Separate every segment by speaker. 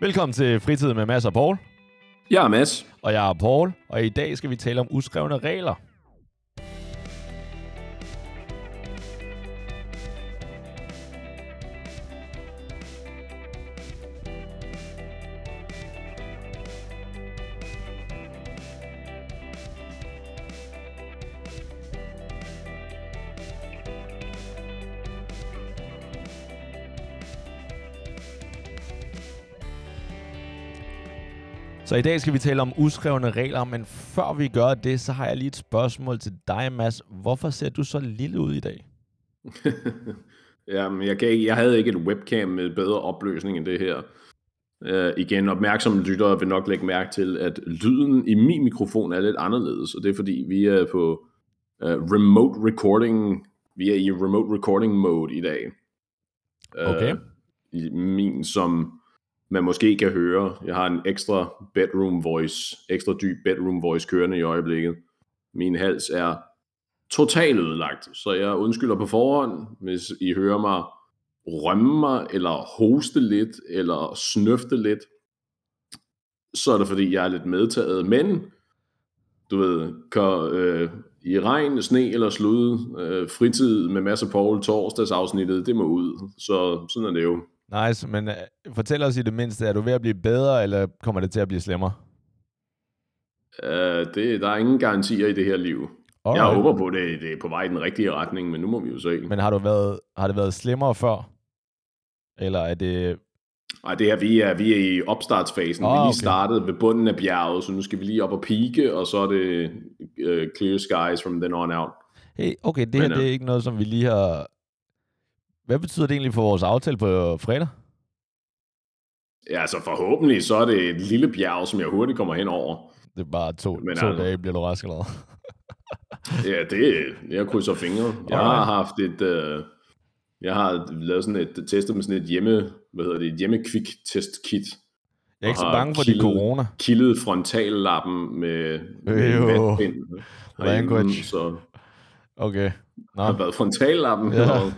Speaker 1: Velkommen til Fritid med Mads og Paul.
Speaker 2: Jeg er Mads.
Speaker 1: Og jeg er Paul, og i dag skal vi tale om uskrevne regler. Så i dag skal vi tale om uskrevne regler, men før vi gør det, så har jeg lige et spørgsmål til dig, Mads. Hvorfor ser du så lille ud i dag?
Speaker 2: Jamen, jeg, kan ikke, jeg havde ikke et webcam med bedre opløsning end det her. Uh, igen, opmærksomme lyttere vil nok lægge mærke til, at lyden i min mikrofon er lidt anderledes, og det er fordi, vi er på uh, remote recording, vi er i remote recording mode i dag.
Speaker 1: Uh, okay.
Speaker 2: I min, som man måske kan høre. Jeg har en ekstra bedroom voice, ekstra dyb bedroom voice kørende i øjeblikket. Min hals er totalt ødelagt, så jeg undskylder på forhånd, hvis I hører mig rømme mig, eller hoste lidt, eller snøfte lidt, så er det fordi, jeg er lidt medtaget. Men, du ved, kan, øh, i regn, sne eller slud, øh, fritid med masser af Paul, torsdagsafsnittet, det må ud. Så sådan er det jo.
Speaker 1: Nice, men uh, fortæl os i det mindste, er du ved at blive bedre, eller kommer det til at blive slemmere?
Speaker 2: Uh, det, der er ingen garantier i det her liv. Alright. Jeg håber på, at det, det er på vej i den rigtige retning, men nu må vi jo se.
Speaker 1: Men har, du været, har det været slemmere før? Eller er det...
Speaker 2: Nej, det her, vi er, vi er i opstartsfasen. Oh, vi er lige okay. startet ved bunden af bjerget, så nu skal vi lige op og pike, og så er det uh, clear skies from then on out.
Speaker 1: Hey, okay, det her men, det er ikke noget, som vi lige har hvad betyder det egentlig for vores aftale på fredag?
Speaker 2: Ja, altså forhåbentlig så er det et lille bjerg, som jeg hurtigt kommer hen over.
Speaker 1: Det er bare to, Men to altså, dage, bliver du rask eller
Speaker 2: Ja, det jeg krydser fingre. Jeg har haft et... Uh, jeg har lavet sådan et testet med sådan et hjemme, hvad hedder det, et hjemme quick test kit.
Speaker 1: Jeg er ikke så bange for kildet, de corona.
Speaker 2: Kildet frontallappen med, med
Speaker 1: jo. vatpind. Language. Så
Speaker 2: okay. Nå. har været frontallappen, ja. og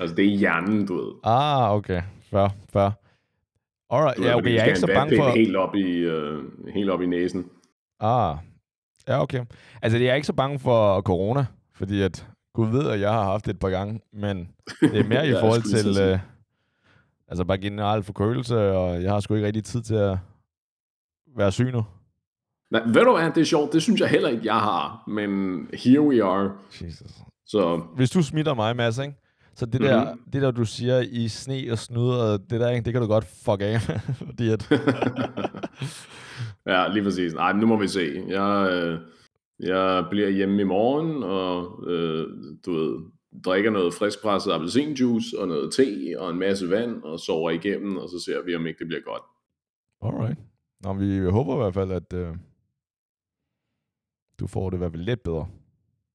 Speaker 2: Altså, det er hjernen, du ved.
Speaker 1: Ah, okay. Fair, fair. Alright, ja, okay, jeg er ikke så bange for...
Speaker 2: Helt op, i, uh, helt op i næsen.
Speaker 1: Ah, ja, okay. Altså, jeg er ikke så bange for corona, fordi at Gud ved, at jeg har haft det et par gange, men det er mere i forhold til... Uh, altså, bare generelt forkølelse, og jeg har sgu ikke rigtig tid til at være syg nu.
Speaker 2: Nej, ved du hvad, det er sjovt, det synes jeg heller ikke, jeg har, men here we are. Jesus.
Speaker 1: Så... Hvis du smitter mig, Mads, ikke? Så det der, mm-hmm. det der, du siger i sne og snud, og det der, det kan du godt fuck af. fordi at...
Speaker 2: ja, lige præcis. Nej, nu må vi se. Jeg, øh, jeg bliver hjemme i morgen, og øh, du ved, drikker noget friskpresset appelsinjuice, og noget te, og en masse vand, og sover igennem, og så ser vi, om ikke det bliver godt.
Speaker 1: Alright. Nå, vi håber i hvert fald, at øh, du får det i hvert fald lidt bedre.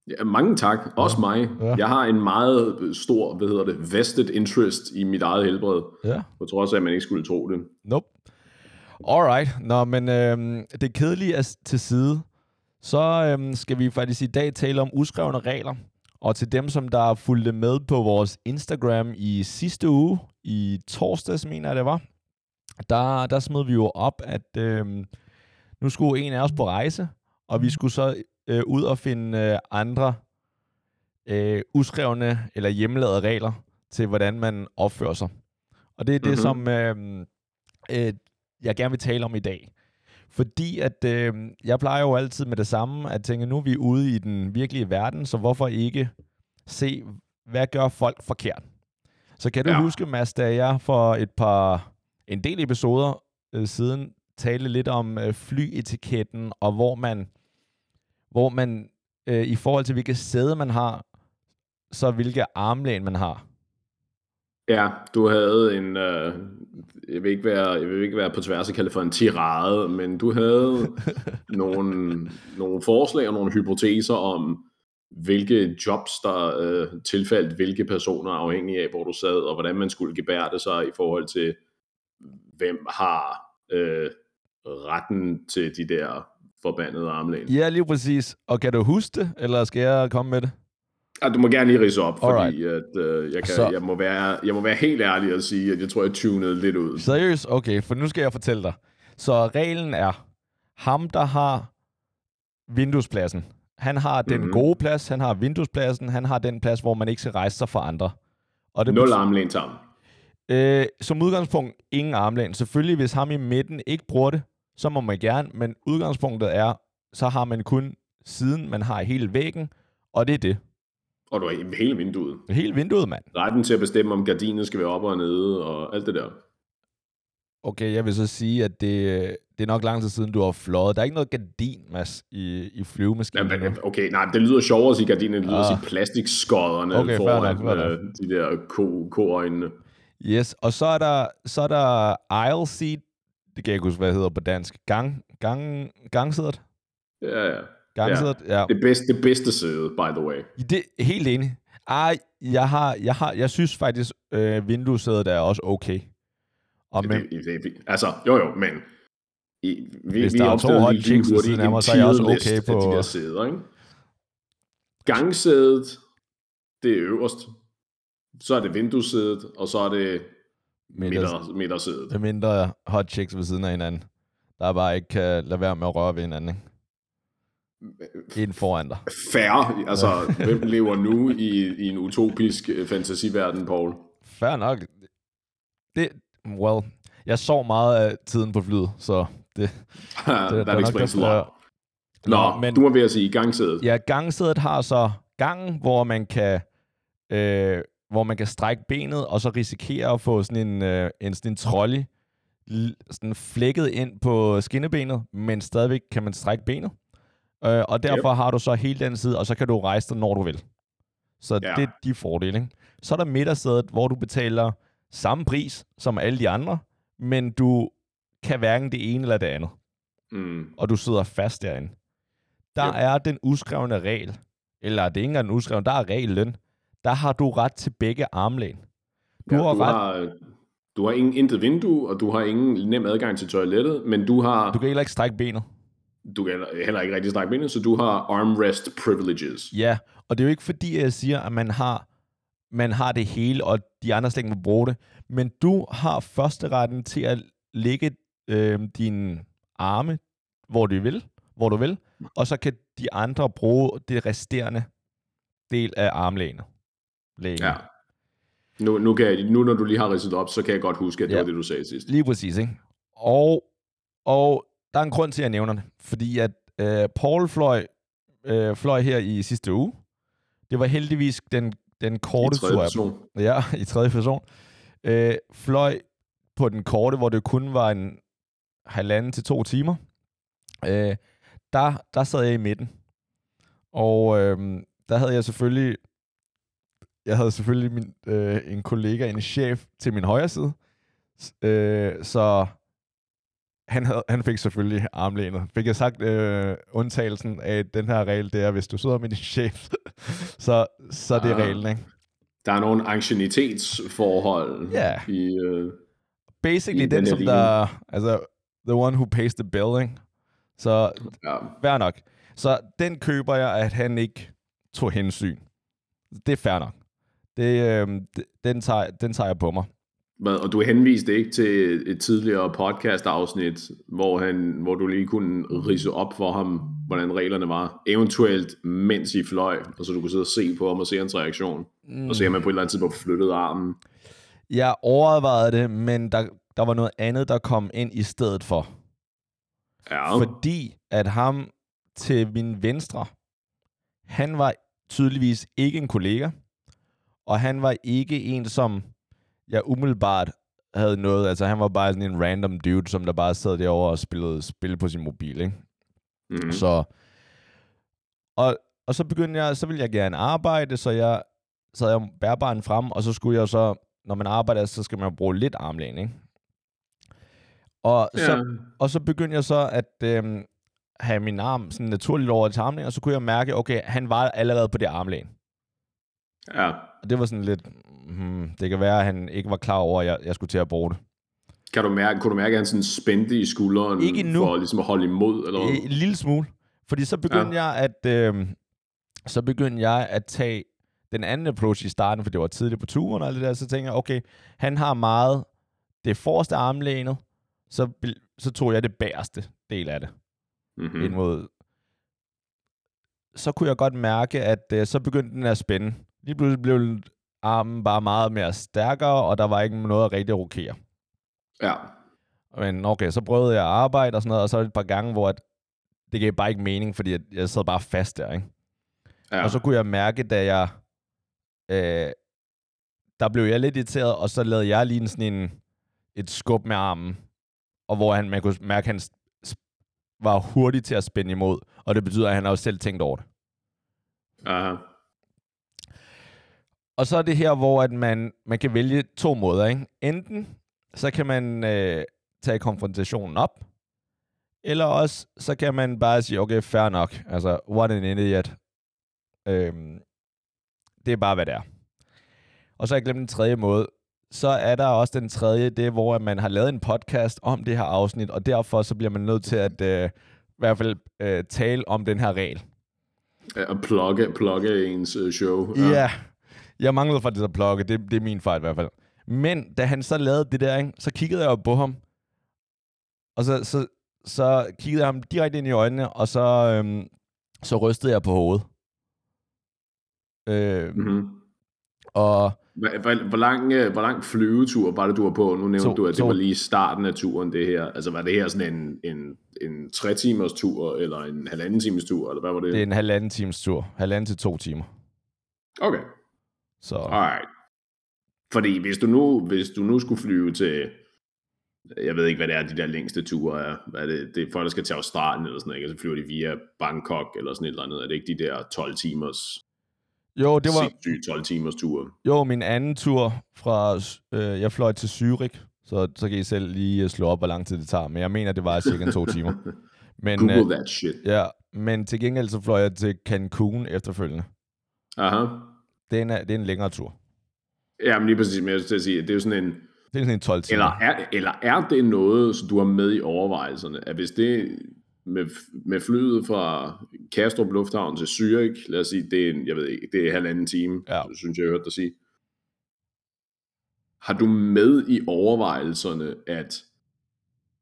Speaker 2: Ja, mange tak. Også ja. mig. Ja. Jeg har en meget stor, hvad hedder det, vested interest i mit eget helbred. Ja. På trods af, at man ikke skulle tro det.
Speaker 1: Nope. Alright. Nå, men øh, det kedelige er til side. Så øh, skal vi faktisk i dag tale om uskrevne regler. Og til dem, som der fulgte med på vores Instagram i sidste uge, i torsdags mener jeg det var, der, der smed vi jo op, at øh, nu skulle en af os på rejse, og vi skulle så øh, ud og finde øh, andre øh, uskrevne eller hjemmelavede regler til, hvordan man opfører sig. Og det er det, mm-hmm. som øh, øh, jeg gerne vil tale om i dag. Fordi at øh, jeg plejer jo altid med det samme at tænke, nu er vi ude i den virkelige verden, så hvorfor ikke se, hvad gør folk forkert? Så kan du ja. huske, Mads, da jeg for et par, en del episoder øh, siden talte lidt om øh, flyetiketten, og hvor man hvor man øh, i forhold til, hvilke sæde man har, så hvilke armlæn man har.
Speaker 2: Ja, du havde en, øh, jeg, vil ikke være, jeg vil ikke være på tværs af kalde for en tirade, men du havde nogle, nogle forslag og nogle hypoteser om, hvilke jobs, der øh, tilfaldt hvilke personer, afhængig af, hvor du sad, og hvordan man skulle gebære det sig i forhold til, hvem har øh, retten til de der forbandede armlæn.
Speaker 1: Ja, lige præcis. Og kan du huske det, eller skal jeg komme med det?
Speaker 2: Ja, du må gerne lige rise op, fordi
Speaker 1: Alright.
Speaker 2: at, øh, jeg, kan,
Speaker 1: Så-
Speaker 2: jeg, må være, jeg må være helt ærlig og sige, at jeg tror, jeg tunede lidt ud.
Speaker 1: Seriøst? Okay, for nu skal jeg fortælle dig. Så reglen er, ham der har vinduespladsen, han har den
Speaker 2: Mhm.
Speaker 1: gode plads, han har vinduespladsen, han har den plads, hvor man ikke skal rejse sig for andre. Og det
Speaker 2: Nul
Speaker 1: betyder-
Speaker 2: armlæn sammen.
Speaker 1: Øh, som udgangspunkt ingen armlæn. Selvfølgelig, hvis ham i midten ikke bruger det, så må man gerne, men udgangspunktet er, så har man kun siden, man har hele væggen, og det er det.
Speaker 2: Og du har i hele vinduet.
Speaker 1: Hele vinduet, mand.
Speaker 2: Retten til at bestemme, om gardinet skal være op og nede, og alt det der.
Speaker 1: Okay, jeg vil så sige, at det, det er nok lang tid siden, du har fløjet. Der er ikke noget gardin, Mads, i, i flyvemaskinen.
Speaker 2: Ja,
Speaker 1: nu.
Speaker 2: men, okay, nej, det lyder sjovere at sige gardinet, det lyder at
Speaker 1: Ah.
Speaker 2: sige plastikskodderne
Speaker 1: Okay,
Speaker 2: foran
Speaker 1: fair nok.
Speaker 2: øh, de der ko, ko-øjnene.
Speaker 1: Yes, og så er der, så er der aisle seat. Det kan jeg ikke huske, hvad det hedder på dansk. Gang, gang, gangsædet?
Speaker 2: Ja, ja.
Speaker 1: Gangsædet, ja. ja.
Speaker 2: Det bedste, det bedste sæde, by the way.
Speaker 1: Det helt enig. Ej, jeg, har, jeg, har, jeg synes faktisk, øh, vinduesædet er også okay. Og men,
Speaker 2: Det, det, det, altså, jo jo, men i, vi,
Speaker 1: Hvis
Speaker 2: vi
Speaker 1: der er to hot chicks ved
Speaker 2: hurtigt
Speaker 1: siden af
Speaker 2: en
Speaker 1: mig, så er jeg også okay på-
Speaker 2: de der sæder, ikke? Gangsædet, det er øverst. Så er det vinduesædet, og så er det midter, midtersædet.
Speaker 1: med mindre hot chicks ved siden af hinanden, der bare ikke kan lade være med at røre ved hinanden. Ikke? En foran dig.
Speaker 2: Færre, altså, hvem lever nu i, i en utopisk øh, fantasiverden, Paul?
Speaker 1: Fair nok. Det, well, jeg sov meget af tiden på flyet, så det,
Speaker 2: That
Speaker 1: nok
Speaker 2: explains a
Speaker 1: derfor,
Speaker 2: lot. Nå,
Speaker 1: Nå,
Speaker 2: men,
Speaker 1: men-
Speaker 2: du må ved at sige gangsædet.
Speaker 1: Ja, gangsædet har så gangen, hvor man kan øh, hvor man kan strække benet, og så risikere at få sådan en, øh, en, sådan en trolley sådan flækket ind på skinnebenet, men stadigvæk kan man strække benet. Øh, og derfor yep. har du så hele den side, og så kan du rejse dig, når du vil. Så
Speaker 2: Ja.
Speaker 1: det er de fordele. Ikke? Så er der midtersædet, hvor du betaler samme pris som alle de andre, men du kan hverken det ene eller det andet
Speaker 2: Mm.
Speaker 1: og du sidder fast derinde. Der
Speaker 2: Yep.
Speaker 1: er den uskrevne regel, eller det er ikke engang den uskrevne, der er reglen, der har du ret til begge armlæn. Du
Speaker 2: ja,
Speaker 1: har
Speaker 2: du
Speaker 1: ret,
Speaker 2: har, du har ingen, intet vindue, og du har ingen nem adgang til toilettet, men du har,
Speaker 1: du kan heller ikke strække benet.
Speaker 2: du kan heller- ikke rigtig strække benet, så du har armrest privileges.
Speaker 1: Ja, og det er jo ikke fordi, jeg siger, at man har, man har det hele, og de andre slet ikke må bruge det, men du har førsteretten til at lægge øh, dine arme, hvor du vil, hvor du vil, og så kan de andre bruge det resterende del af armlænet. Lægen.
Speaker 2: Ja. Nu, nu, kan jeg, nu når du lige har ridset op, så kan jeg godt huske, at det
Speaker 1: Ja.
Speaker 2: var det, du sagde sidst.
Speaker 1: Lige præcis, ikke? Og, og der er en grund til, at jeg nævner det. Fordi at øh, Paul fløj, øh, fløj her i sidste uge. Det var heldigvis den, den korte
Speaker 2: I tredje
Speaker 1: tur.
Speaker 2: person.
Speaker 1: Ja, i tredje person. Øh, fløj på den korte, hvor det kun var en halvanden til to timer. Øh, der, der sad jeg i midten. Og øh, der havde jeg selvfølgelig jeg havde selvfølgelig min, øh, en kollega, en chef til min højre side. Øh, så han, havde, han fik selvfølgelig armlænet. Fik jeg sagt øh, undtagelsen af den her regel, det er, hvis du sidder med din chef, så, så det er
Speaker 2: Ah.
Speaker 1: reglen, ikke?
Speaker 2: Der er nogle ancienitetsforhold
Speaker 1: Ja.
Speaker 2: i... Øh,
Speaker 1: Basically
Speaker 2: I
Speaker 1: den,
Speaker 2: den
Speaker 1: som der, altså, the one who pays the bill, ikke? Så
Speaker 2: ja.
Speaker 1: fair nok. Så den køber jeg, at han ikke tog hensyn. Det er fair nok. Det, øh, den, tager, den tager jeg på mig.
Speaker 2: Hvad, og du henviste ikke til et tidligere podcast-afsnit, hvor, han, hvor du lige kunne rise op for ham, hvordan reglerne var. Eventuelt, mens I fløj, og så du kunne sidde og se på ham og se hans reaktion. Mm. Og se, om han på et eller andet tidspunkt flyttede armen.
Speaker 1: Jeg overvejede det, men der, der var noget andet, der kom ind i stedet for.
Speaker 2: Ja,
Speaker 1: Fordi at ham til min venstre, han var tydeligvis ikke en kollega, og han var ikke en, som jeg umiddelbart havde noget. Altså han var bare sådan en random dude, som der bare sad derovre og spillede spil på sin mobil, ikke?
Speaker 2: mm.
Speaker 1: Så, og, og så begyndte jeg, så ville jeg gerne arbejde, så jeg havde jeg bærbaren frem, og så skulle jeg så, når man arbejder, så skal man bruge lidt armlæn, ikke? Og,
Speaker 2: ja.
Speaker 1: så, og så begyndte jeg så at øhm, have min arm sådan naturligt over til armlæn, og så kunne jeg mærke, okay, han var allerede på det armlæn.
Speaker 2: ja.
Speaker 1: Og det var sådan lidt, hmm, det kan være, at han ikke var klar over, at jeg, jeg skulle til at bruge det.
Speaker 2: Kan du mærke, kunne du mærke, at han sådan spændte i skulderen
Speaker 1: Ikke nu.
Speaker 2: for ligesom at holde imod? Eller?
Speaker 1: En lille smule. Fordi så begyndte ja. jeg at, øh, så begyndte jeg at tage den anden approach i starten, for det var tidligt på turen og alt det der, så tænkte jeg, okay, han har meget det forreste armlænet, så, så tog jeg det bagerste del af det, mm.
Speaker 2: Mm-hmm.
Speaker 1: ind mod... Så kunne jeg godt mærke, at øh, så begyndte den at spænde. Lige pludselig blev armen bare meget mere stærkere, og der var ikke noget at rigtig rokere.
Speaker 2: Ja.
Speaker 1: Men okay, så prøvede jeg at arbejde og sådan noget, og så et par gange, hvor at, det gav bare ikke mening, fordi jeg, jeg sad bare fast der, ikke?
Speaker 2: ja.
Speaker 1: Og så kunne jeg mærke, da jeg... Øh, der blev jeg lidt irriteret, og så lavede jeg lige sådan en, et skub med armen, og hvor han, man kunne mærke, at han var hurtig til at spænde imod, og det betyder, at han også selv tænkt over det.
Speaker 2: Aha.
Speaker 1: Og så er det her, hvor at man, man kan vælge to måder. Ikke? Enten så kan man øh, tage konfrontationen op, eller også så kan man bare sige, okay, fair nok. Altså, what an idiot. Øhm, det er bare, hvad det er. Og så har jeg glemt den tredje måde. Så er der også den tredje, det hvor man har lavet en podcast om det her afsnit, og derfor så bliver man nødt til at øh, i hvert fald øh, tale om den her regel.
Speaker 2: Ja, At plugge, plugge ens øh, show.
Speaker 1: Ja. ja. Jeg manglede faktisk at plukke. Det, det er min fejl i hvert fald. Men da han så lavede det der, ikke, så kiggede jeg jo på ham. Og så, så, så kiggede jeg ham direkte ind i øjnene, og så, øhm, så rystede jeg på hovedet. Øh,
Speaker 2: Mm-hmm.
Speaker 1: og
Speaker 2: Hvor, hvor, hvor, lang, øh, hvor lang flyvetur var det, du var på? Nu nævnte
Speaker 1: To-
Speaker 2: du, at det
Speaker 1: to.
Speaker 2: var lige starten af turen, det her. Altså, var det her sådan en, en, en tre timers tur, eller en halvanden timers tur, eller hvad var det?
Speaker 1: det er en halvanden times tur. Halvanden til to timer.
Speaker 2: Okay,
Speaker 1: Så
Speaker 2: alright. Fordi hvis du, nu, hvis du nu skulle flyve til, jeg ved ikke, hvad det er, de der længste ture er. Hvad er det, det er folk, der skal til Australien eller sådan noget, ikke? Og så flyver de via Bangkok eller sådan et eller andet. Er det ikke de der 12 timers,
Speaker 1: jo, det var,
Speaker 2: sindssyge 12 timers ture?
Speaker 1: jo, min anden tur fra, øh, jeg fløj til Zürich, så, så kan I selv lige øh, slå op, hvor lang tid det tager. Men jeg mener, det var cirka to timer. Men,
Speaker 2: Google
Speaker 1: øh,
Speaker 2: that shit.
Speaker 1: ja, men til gengæld så fløj jeg til Cancun efterfølgende.
Speaker 2: Aha.
Speaker 1: Det er en, det er en længere tur.
Speaker 2: Ja, men lige præcis, men jeg til at sige, at det er jo sådan en,
Speaker 1: Det er sådan en 12 timer.
Speaker 2: eller er, eller er det noget, som du har med i overvejelserne, at hvis det med, med flyet fra Kastrup Lufthavn til Zürich, lad os sige, det er, en, jeg ved ikke, det er halvanden time,
Speaker 1: Ja.
Speaker 2: synes jeg, jeg hørte dig sige. Har du med i overvejelserne, at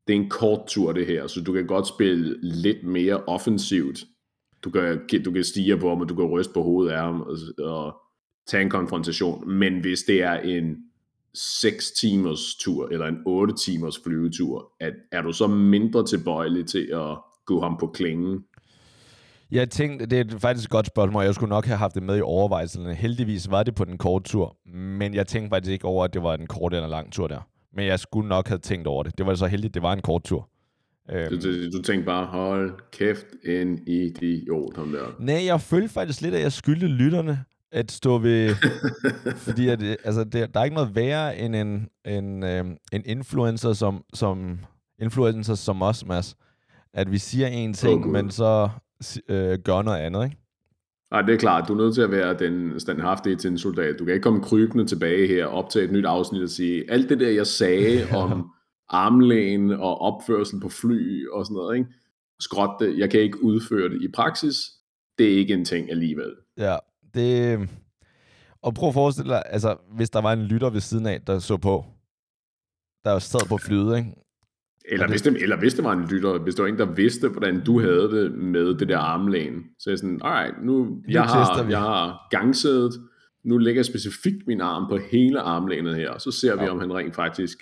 Speaker 2: det er en kort tur det her, så du kan godt spille lidt mere offensivt. Du kan, du kan stige på ham, og du kan ryste på hovedet af ham, og, og tage en konfrontation. Men hvis det er en 6 timers tur, eller en 8 timers flyvetur, at, er du så mindre tilbøjelig til at gå ham på klingen?
Speaker 1: Jeg tænkte, det er faktisk et godt spørgsmål. Jeg skulle nok have haft det med i overvejelserne. Heldigvis var det på den korte tur, men jeg tænkte faktisk ikke over, at det var en kort eller lang tur der. Men jeg skulle nok have tænkt over det. Det var så heldigt, det var en kort tur. Øhm,
Speaker 2: Du, du, du tænker bare, hold kæft, en idiot, ham der.
Speaker 1: nej, jeg følte faktisk lidt, at jeg skyldte lytterne at stå ved... fordi at, øh, altså, det, der er ikke noget værre end en, en, øhm, en influencer som, som, influencer som os, Mads. At vi siger en ting,
Speaker 2: Gud.
Speaker 1: men så øh, gør noget andet, ikke?
Speaker 2: Nej, det er klart. Du er nødt til at være den standhaftige til en soldat. Du kan ikke komme krybende tilbage her, optage et nyt afsnit og sige, alt det der, jeg sagde om armlægen og opførsel på fly og sådan noget, ikke? Skråt det. Jeg kan ikke udføre det i praksis. Det er ikke en ting alligevel.
Speaker 1: Ja, det... Og prøv at forestille dig, altså, hvis der var en lytter ved siden af, der så på, der sad på flyet, ikke?
Speaker 2: Eller,
Speaker 1: det-
Speaker 2: hvis det, eller hvis det var en lytter, hvis der var en, der vidste, hvordan du havde det med det der armlæn, så jeg sådan, alright, nu, jeg, har,
Speaker 1: vi."
Speaker 2: jeg har gangsædet, nu lægger jeg specifikt min arm på hele armlænet her, og så ser vi,
Speaker 1: Ja.
Speaker 2: om han rent faktisk,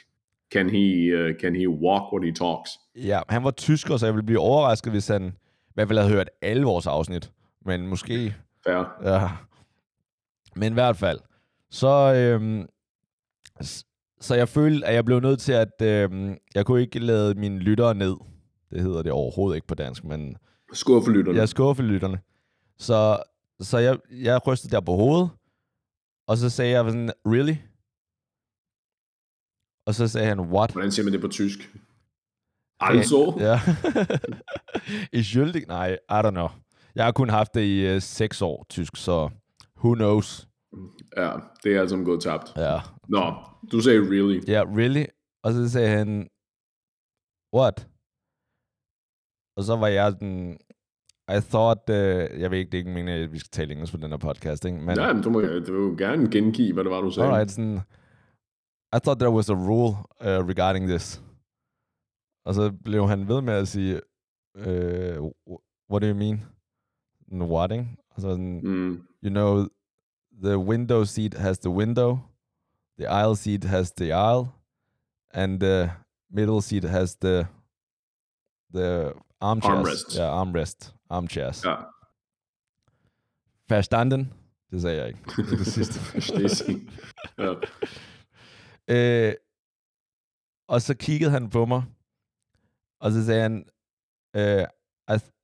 Speaker 2: can he, uh, can he walk what he talks?
Speaker 1: Ja, han var tysker, så jeg ville blive overrasket, hvis han i hvert fald havde hørt alle vores afsnit. Men måske...
Speaker 2: Fair.
Speaker 1: Ja. Men i hvert fald, så... Øhm, så jeg følte, at jeg blev nødt til at... Øhm, jeg kunne ikke lade mine lyttere ned. Det hedder det overhovedet ikke på dansk, men
Speaker 2: Skuffe lytterne.
Speaker 1: jeg skuffede lytterne. Så, så jeg, jeg rystede der på hovedet, og så sagde jeg sådan, really? Og så sagde han, what?
Speaker 2: Hvordan siger man det på tysk? Altså?
Speaker 1: Ja. I skyldig? Nej, I don't know. Jeg har kun haft det i uh, seks år, tysk, så who knows?
Speaker 2: Ja, det er altså gået tabt.
Speaker 1: Ja,
Speaker 2: Nå, du sagde really.
Speaker 1: ja really? Og så sagde han, what? Og så var jeg sådan, I thought, uh, jeg ved ikke, det er ikke meningen, at vi skal tale engelsk på den her podcast, ikke? Men,
Speaker 2: Nej, men du må du vil jo gerne gengive, hvad det var, du sagde.
Speaker 1: alright, sådan, I thought there was a rule uh, regarding this. Og så blev han ved med at sige, uh, what do you mean? Og så
Speaker 2: Mm.
Speaker 1: you know, the window seat has the window, the aisle seat has the aisle, and the middle seat has the the armchairs.
Speaker 2: Armrest.
Speaker 1: Ja, armrest. Armchairs.
Speaker 2: Ja,
Speaker 1: Verstanden? Det sagde jeg ikke. Det er det sidste.
Speaker 2: Ja.
Speaker 1: øh, og så kiggede han på mig, og så sagde han, øh,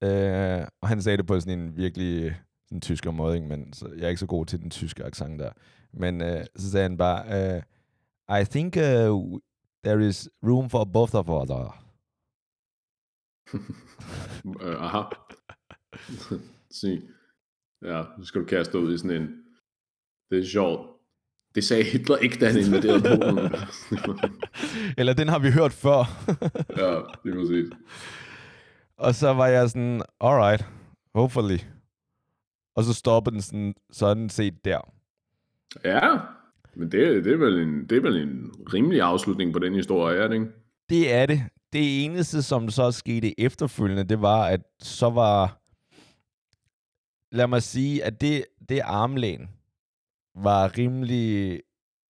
Speaker 1: øh, og han sagde det på sådan en virkelig sådan tysker måde, ikke? men så, jeg er ikke så god til den tyske accent der. Men øh, så sagde han bare, øh, I think uh, there is room for both of us.
Speaker 2: Øh, aha. Sig. Ja, nu skal du kaste ud i sådan en... Det er sjovt. Det sagde Hitler ikke, da han invaderede Polen.
Speaker 1: Eller den har vi hørt før.
Speaker 2: ja, lige præcis.
Speaker 1: Og så var jeg sådan, alright, hopefully. Og så stoppede den sådan, sådan set der.
Speaker 2: Ja, men det, det, er vel en, det er vel en rimelig afslutning på den historie, er det ikke?
Speaker 1: Det er det. Det eneste, som så skete efterfølgende, det var, at så var... Lad mig sige, at det, det armlæn var rimelig...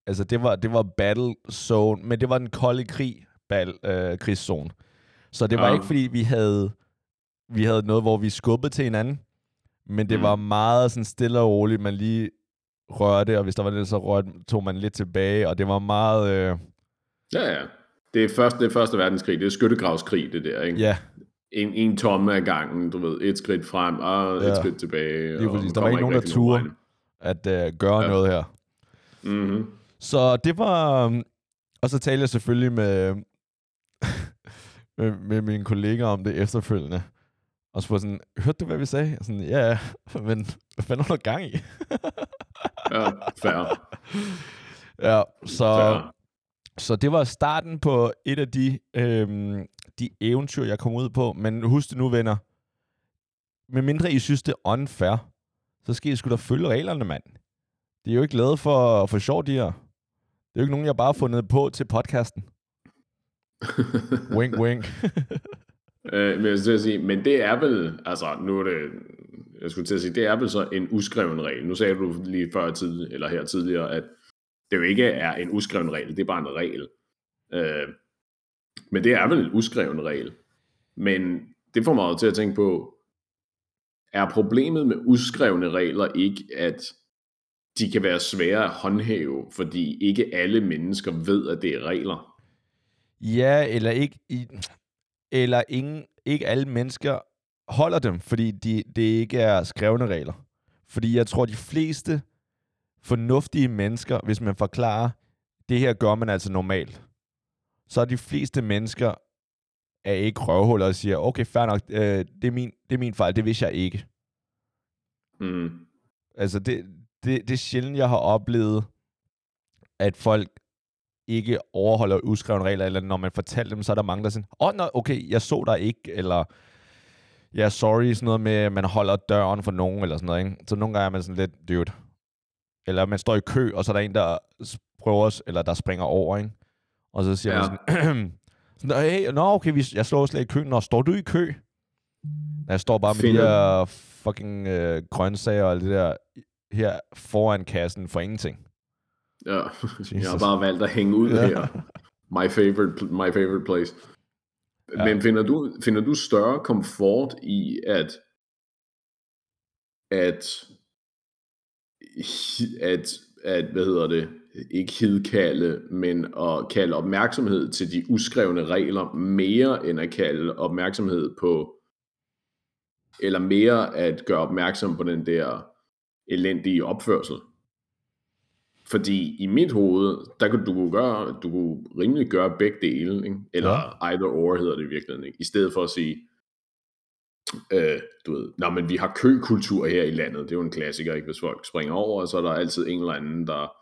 Speaker 1: Altså, det var, det var battle zone, men det var den kolde krig, bal, øh, krigszone. Så det var
Speaker 2: Ja.
Speaker 1: ikke, fordi vi havde, vi havde noget, hvor vi skubbede til hinanden, men det
Speaker 2: Mm.
Speaker 1: var meget sådan stille og roligt, man lige rørte, og hvis der var lidt, så rørte, tog man lidt tilbage, og det var meget... Øh,
Speaker 2: Ja, ja. Det er, første, det er første verdenskrig, det er skyttegravskrig, det der, ikke?
Speaker 1: ja,
Speaker 2: En, en tomme af gangen, du ved, et skridt frem, og et
Speaker 1: Ja.
Speaker 2: skridt tilbage.
Speaker 1: Lige præcis. Der var ikke nogen, der turde. at øh, gøre ja. Noget her.
Speaker 2: Mhm.
Speaker 1: Så det var... øhm, Og så talte jeg selvfølgelig med, med, med mine kollegaer om det efterfølgende. Og spurgte sådan, hørte du, hvad vi sagde? Og Sådan, ja, ja, men hvad fanden har du gang i?
Speaker 2: Ja, fair.
Speaker 1: ja, så,
Speaker 2: fair.
Speaker 1: så det var starten på et af de, øhm, de eventyr, jeg kom ud på. Men husk det nu, venner. Med mindre I synes, det er unfair, så skal I sgu da følge reglerne, mand. De er jo ikke lavet for, for sjov, de her. Det er jo ikke nogen, jeg bare har fundet på til podcasten. Wink, wink.
Speaker 2: Øh, men, jeg skulle sige, men det er vel, altså nu er det, jeg skulle til at sige, det er vel så en uskreven regel. Nu sagde du lige før tid, eller her tidligere, at det jo ikke er en uskreven regel, det er bare en regel. Øh, men det er vel en uskreven regel. Men det får mig jo til at tænke på, er problemet med uskrevne regler ikke, at de kan være svære at håndhæve, fordi ikke alle mennesker ved, at det er regler?
Speaker 1: Ja, eller ikke, i, eller ingen, ikke alle mennesker holder dem, fordi de, det ikke er skrevne regler. Fordi jeg tror, de fleste fornuftige mennesker, hvis man forklarer, det her gør man altså normalt, så er de fleste mennesker er ikke røvhuller og siger, okay, fair nok, øh, det, er min, det er min fejl, det vidste jeg ikke.
Speaker 2: Mm.
Speaker 1: Altså, det, det, det er sjældent, jeg har oplevet, at folk ikke overholder uskrevne regler, eller når man fortæller dem, så er der mange, der siger, åh, oh, okay, jeg så dig ikke, eller ja, sorry, sådan noget med, at man holder døren for nogen, eller sådan noget, ikke? Så nogle gange er man sådan lidt, dude. Eller man står i kø, og så er der en, der prøver, s- eller der springer over, ikke? Og så siger ja. Man sådan, sådan, hey, nå, okay, vi, jeg står slet i kø. Nå, står du i kø? Jeg står bare med de
Speaker 2: Finder-
Speaker 1: her fucking øh, grøntsager og det der her foran kassen for ingenting.
Speaker 2: Ja, jeg har
Speaker 1: Jesus.
Speaker 2: bare valgt at hænge ud
Speaker 1: Ja.
Speaker 2: her. My favorite, my favorite place.
Speaker 1: Ja.
Speaker 2: Men finder du, finder du større komfort i at at at, at hvad hedder det, ikke hidkalde, men at kalde opmærksomhed til de uskrevne regler mere end at kalde opmærksomhed på eller mere at gøre opmærksom på den der elendige opførsel. Fordi i mit hoved, der kunne du kunne gøre, du kunne rimelig gøre begge dele, ikke? eller ja. either or hedder det i virkeligheden, ikke? i stedet for at sige, øh, du ved, nå, men vi har køkultur her i landet, det er jo en klassiker, ikke? hvis folk springer over, så er der altid en eller anden, der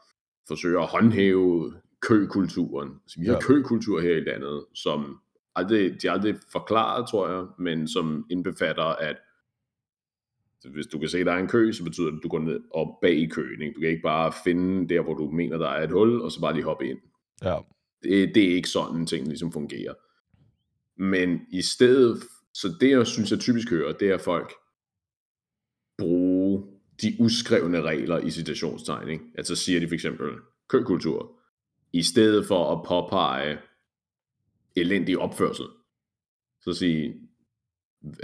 Speaker 2: forsøger at håndhæve køkulturen. Så vi har
Speaker 1: ja.
Speaker 2: køkultur her i landet, som aldrig, de aldrig forklaret, tror jeg, men som indbefatter, at hvis du kan se, at der er en kø, så betyder det, at du går ned og bag i køen. Ikke? Du kan ikke bare finde der, hvor du mener, der er et hul, og så bare lige hoppe ind.
Speaker 1: Ja.
Speaker 2: Det, det er ikke sådan, ting ligesom fungerer. Men i stedet, så det jeg synes, jeg typisk hører, det er at folk bruge de uskrevne regler i citationstegn. Ikke? Altså siger de for eksempel køkultur, i stedet for at påpege elendig opførsel. Så sige,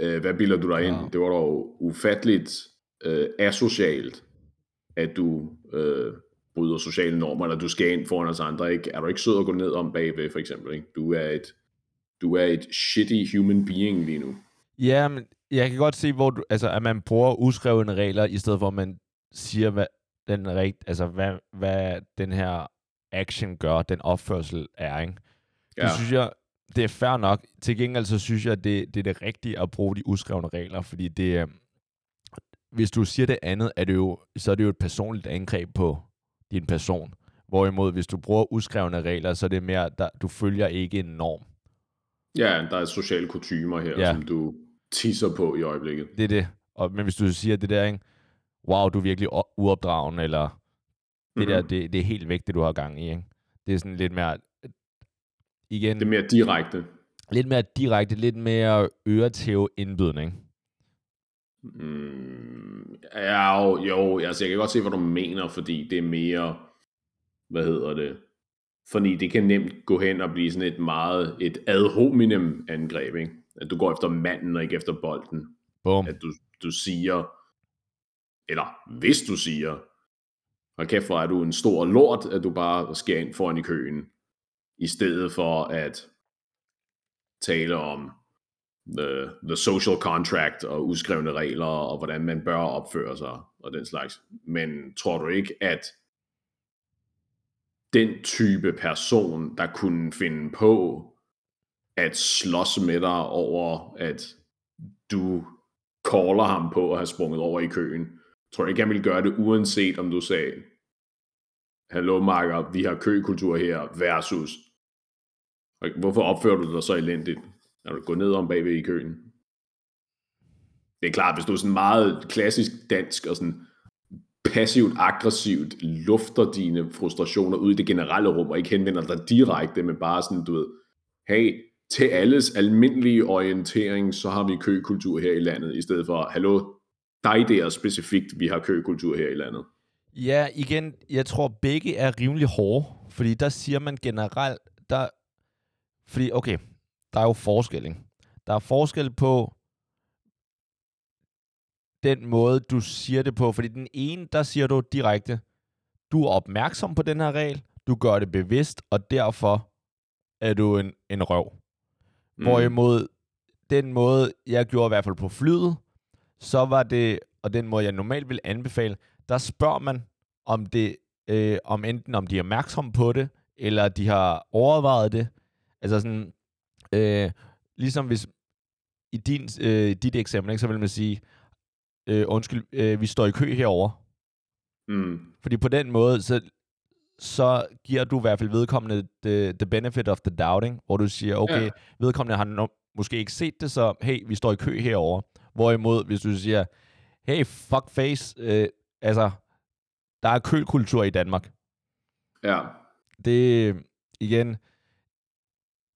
Speaker 2: øh, hvad bilder du dig ind?
Speaker 1: Ja.
Speaker 2: Det var dog ufatteligt øh, asocialt, at du øh, bryder sociale normer, eller du skal ind foran os andre. Ikke? Er du ikke sød at gå ned om bagved, for eksempel? Ikke? Du, er et, du er et shitty human being lige nu.
Speaker 1: Ja, men jeg kan godt se, hvor du, altså, at man bruger uskrevne regler, i stedet for at man siger, hvad den, rigt, altså, hvad, hvad den her action gør, den opførsel er, ikke? Det
Speaker 2: Ja.
Speaker 1: synes jeg, det er fair nok. Til gengæld så synes jeg, det, det er det rigtige at bruge de uskrevne regler, fordi det, øh, hvis du siger det andet, er det jo, så er det jo et personligt angreb på din person. Hvorimod, hvis du bruger uskrevne regler, så er det mere, der, du følger ikke en norm.
Speaker 2: Ja, der er sociale kutumer her,
Speaker 1: Ja.
Speaker 2: som du tisser på i øjeblikket.
Speaker 1: Det er det. Og, men hvis du siger det der, ikke? wow, du er virkelig uopdragen, eller det
Speaker 2: Mhm.
Speaker 1: der, det, det er helt væk, det du har gang i. Ikke? Det er sådan lidt mere, igen,
Speaker 2: Det er mere direkte.
Speaker 1: lidt mere direkte, lidt mere øretæve indbydende. Ikke?
Speaker 2: Mm, ja, jo, jo, altså jeg kan godt se, hvad du mener, fordi det er mere, hvad hedder det, fordi det kan nemt gå hen og blive sådan et meget, et ad hominem angreb, ikke? At du går efter manden og ikke efter bolden.
Speaker 1: Boom.
Speaker 2: At du, du siger, eller hvis du siger, hold kæft, hvor er du en stor lort, at du bare skal ind foran i køen, i stedet for at tale om the, the social contract og uskrevne regler og hvordan man bør opføre sig og den slags. Men tror du ikke, at den type person, der kunne finde på at slås med dig over, at du caller ham på at have sprunget over i køen, tror du ikke, han ville gøre det, uanset om du sagde, hallo Marker, vi har køkultur her, versus, hvorfor opfører du dig så elendigt? når du går ned om bagved i køen? Det er klart, hvis du er sådan meget klassisk dansk og sådan passivt aggressivt lufter dine frustrationer ud i det generelle rum, og ikke henvender dig direkte, men bare sådan, du ved, hey, til alles almindelige orientering, så har vi køkultur her i landet, i stedet for, hallo, dig der specifikt, vi har køkultur her i landet.
Speaker 1: Ja, igen, jeg tror begge er rimelig hårde, fordi der siger man generelt, der, fordi okay, der er jo forskel, ikke? Der er forskel på den måde, du siger det på, fordi den ene, der siger du direkte, du er opmærksom på den her regel, du gør det bevidst, og derfor er du en, en røv. Mm. Hvorimod den måde, jeg gjorde i hvert fald på flyet, så var det, og den måde, jeg normalt vil anbefale, der spørger man, om det, øh, om enten om de er opmærksomme på det, eller de har overvejet det. Altså sådan, øh, ligesom hvis i din, øh, dit eksempel, ikke, så vil man sige, øh, undskyld, øh, vi står i kø herover.
Speaker 2: Mm.
Speaker 1: Fordi på den måde, så, så giver du i hvert fald vedkommende the, the benefit of the doubting, hvor du siger, okay, ja. Vedkommende har no- måske ikke set det, så hey, vi står i kø herover. Hvorimod, hvis du siger, hey, fuck face, øh, altså, der er køkultur i Danmark.
Speaker 2: Ja.
Speaker 1: Det, igen,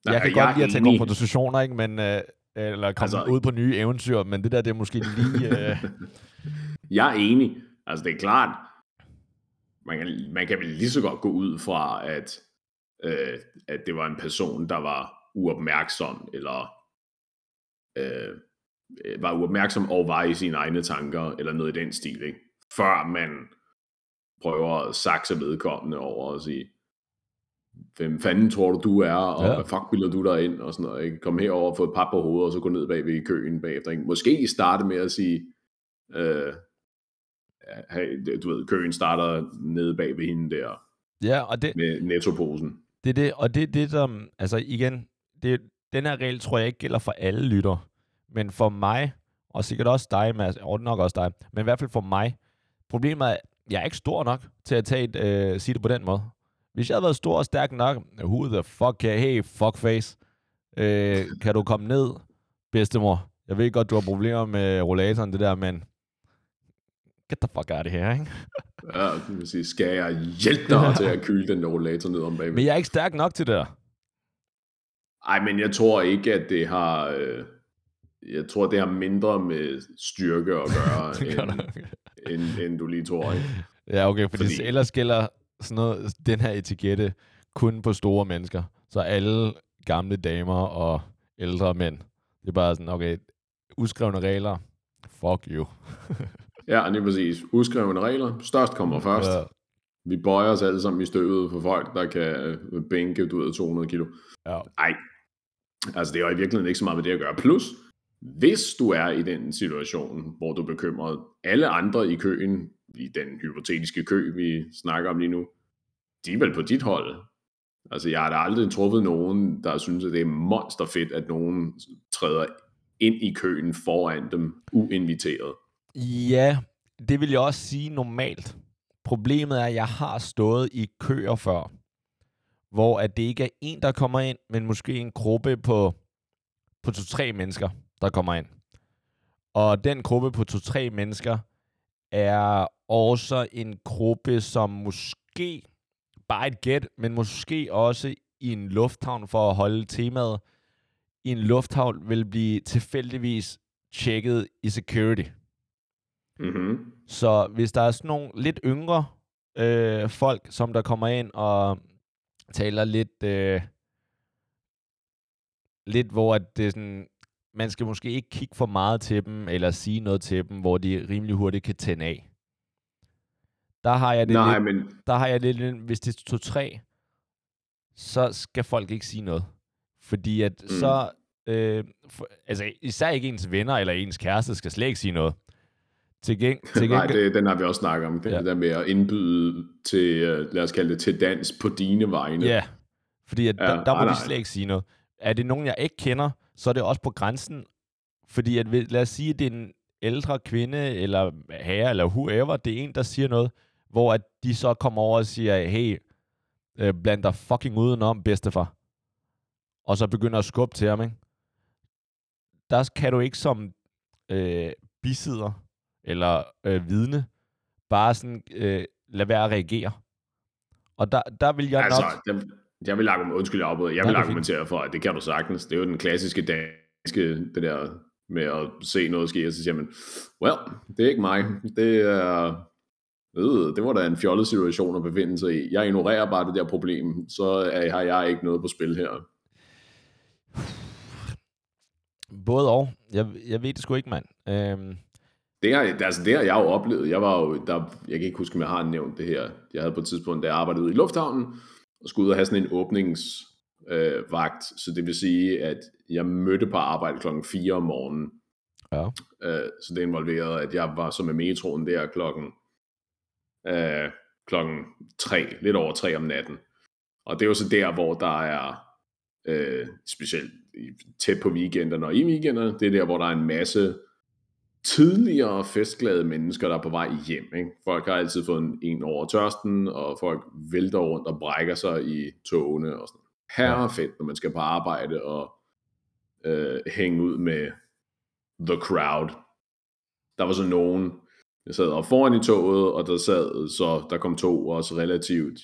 Speaker 2: Nej,
Speaker 1: jeg kan
Speaker 2: jeg
Speaker 1: godt lide at
Speaker 2: enig.
Speaker 1: konfrontationer, ikke? Men, øh, eller komme altså, ud på nye eventyr, men det der, det er måske lige... Øh,
Speaker 2: Jeg er enig. Altså, det er klart, man kan, man kan vel lige så godt gå ud fra, at, øh, at det var en person, der var uopmærksom, eller øh, var uopmærksom og var i sine egne tanker, eller noget i den stil, ikke? Før man prøver at sakse vedkommende over og sige, hvem fanden tror du, du er, og
Speaker 1: Ja.
Speaker 2: hvad fuck bilder du dig ind, og sådan noget, ikke? Kom herover og få et pap på hovedet, og så gå ned bagved i køen bagefter, ikke? Måske starte med at sige, øh, hey, du ved, køen starter nede bag ved hende der,
Speaker 1: ja, og det,
Speaker 2: med nettoposen.
Speaker 1: det er det, og det er det, som... Altså igen, det, den her regel tror jeg ikke gælder for alle lytter. Men for mig, og sikkert også dig, Mads, og nok også dig, men i hvert fald for mig, problemet er, jeg er ikke stor nok til at tage et, øh, sige det på den måde. Hvis jeg havde været stor og stærk nok, who the fuck kan, hey, fuckface, øh, kan du komme ned, bedstemor? Jeg ved godt, du har problemer med rollatoren, det der, men get the fuck out of here, ikke?
Speaker 2: Ja, det vil sige, skal jeg hjælpe dig til at kyle den der rollator ned om bagved?
Speaker 1: Men jeg er ikke stærk nok til det der.
Speaker 2: Ej, men jeg tror ikke, at det har... Øh, jeg tror, det har mindre med styrke at gøre, end, end, end du lige tror. Ikke?
Speaker 1: Ja, okay, Fordi-
Speaker 2: fordi...
Speaker 1: ellers gælder sådan noget, den her etikette kun på store mennesker. Så alle gamle damer og ældre mænd, det er bare sådan, okay, uskrevne regler, fuck you.
Speaker 2: Ja, lige præcis. Uskrevne regler. Størst kommer først. Ja. Vi bøjer os alle sammen i støvet for folk, der kan øh, bænke du ved, 200 kilo.
Speaker 1: Ja.
Speaker 2: Ej, altså det har i virkeligheden ikke så meget med det at gøre. Plus, hvis du er i den situation, hvor du er bekymret, alle andre i køen, i den hypotetiske kø, vi snakker om lige nu, de er vel på dit hold. Altså jeg har da aldrig truffet nogen, der synes, at det er monsterfedt, at nogen træder ind i køen foran dem uinviteret.
Speaker 1: Ja, det vil jeg også sige normalt. Problemet er, at jeg har stået i køer før, hvor at det ikke er en, der kommer ind, men måske en gruppe på, på to-tre mennesker, der kommer ind. Og den gruppe på to-tre mennesker er også en gruppe, som måske, bare et gæt, men måske også i en lufthavn for at holde temaet, i en lufthavn vil blive tilfældigvis tjekket i security.
Speaker 2: Mm-hmm.
Speaker 1: Så hvis der er sådan nogle lidt yngre øh, folk, som der kommer ind og taler lidt, øh, lidt hvor at det er sådan, man skal måske ikke kigge for meget til dem, eller sige noget til dem, hvor de rimelig hurtigt kan tænde af. Der har jeg det
Speaker 2: Nej,
Speaker 1: lidt,
Speaker 2: men
Speaker 1: der har jeg det lidt, hvis det er to-tre, så skal folk ikke sige noget. Fordi at mm. så, øh, for, altså især ikke ens venner eller ens kæreste skal slet ikke sige noget. Til, geng, til
Speaker 2: Nej,
Speaker 1: gengæld,
Speaker 2: det, den har vi også snakket om. Det,
Speaker 1: Ja.
Speaker 2: der med at indbyde til, øh, lad os kalde det, til dans på dine vegne.
Speaker 1: Ja, fordi at
Speaker 2: Ja,
Speaker 1: der, der må
Speaker 2: nej,
Speaker 1: de
Speaker 2: nej.
Speaker 1: slet ikke sige noget. Er det nogen, jeg ikke kender, så er det også på grænsen. Fordi at, lad os sige, at det er en ældre kvinde, eller herre, eller whoever, det er en, der siger noget, hvor at de så kommer over og siger, hey, øh, bland dig fucking udenom, bedstefar. Og så begynder at skubbe til ham, ikke? Der kan du ikke som øh, bisidder, eller øh, vidne, bare sådan øh, lade være at reagere. Og der, der vil jeg
Speaker 2: altså,
Speaker 1: nok...
Speaker 2: jeg, jeg vil, argumentere, undskyld, jeg jeg vil
Speaker 1: er
Speaker 2: argumentere for, at det kan du sagtens. Det er jo den klassiske danske, det der med at se noget ske, og så siger man, well, det er ikke mig. Det er, øh, det var da en fjollet situation at befinde sig i. Jeg ignorerer bare det der problem, så er, har jeg ikke noget på spil her.
Speaker 1: Både og. Jeg, jeg ved det sgu ikke, mand. Øhm,
Speaker 2: Det har, altså det har jeg jo oplevet. Jeg var jo, der, jeg kan ikke huske, om jeg har nævnt det her. Jeg havde på et tidspunkt, da jeg arbejdede i lufthavnen, og skulle ud og have sådan en åbningsvagt. Øh, så det vil sige, at jeg mødte på arbejde klokken 4 om morgenen.
Speaker 1: Ja.
Speaker 2: Øh, så det involverede, at jeg var så med metroen der klokken, øh, klokken 3, lidt over 3 om natten. Og det er jo så der, hvor der er, øh, specielt tæt på weekenderne og i weekenderne, det er der, hvor der er en masse tidligere festglade mennesker, der er på vej hjem. Ikke? Folk har altid fået en, en over tørsten, og folk vælter rundt og brækker sig i togene og sådan Her er fedt, når man skal på arbejde og øh, hænge ud med the crowd. Der var så nogen, der sad op foran i toget, og der sad så, der kom to også relativt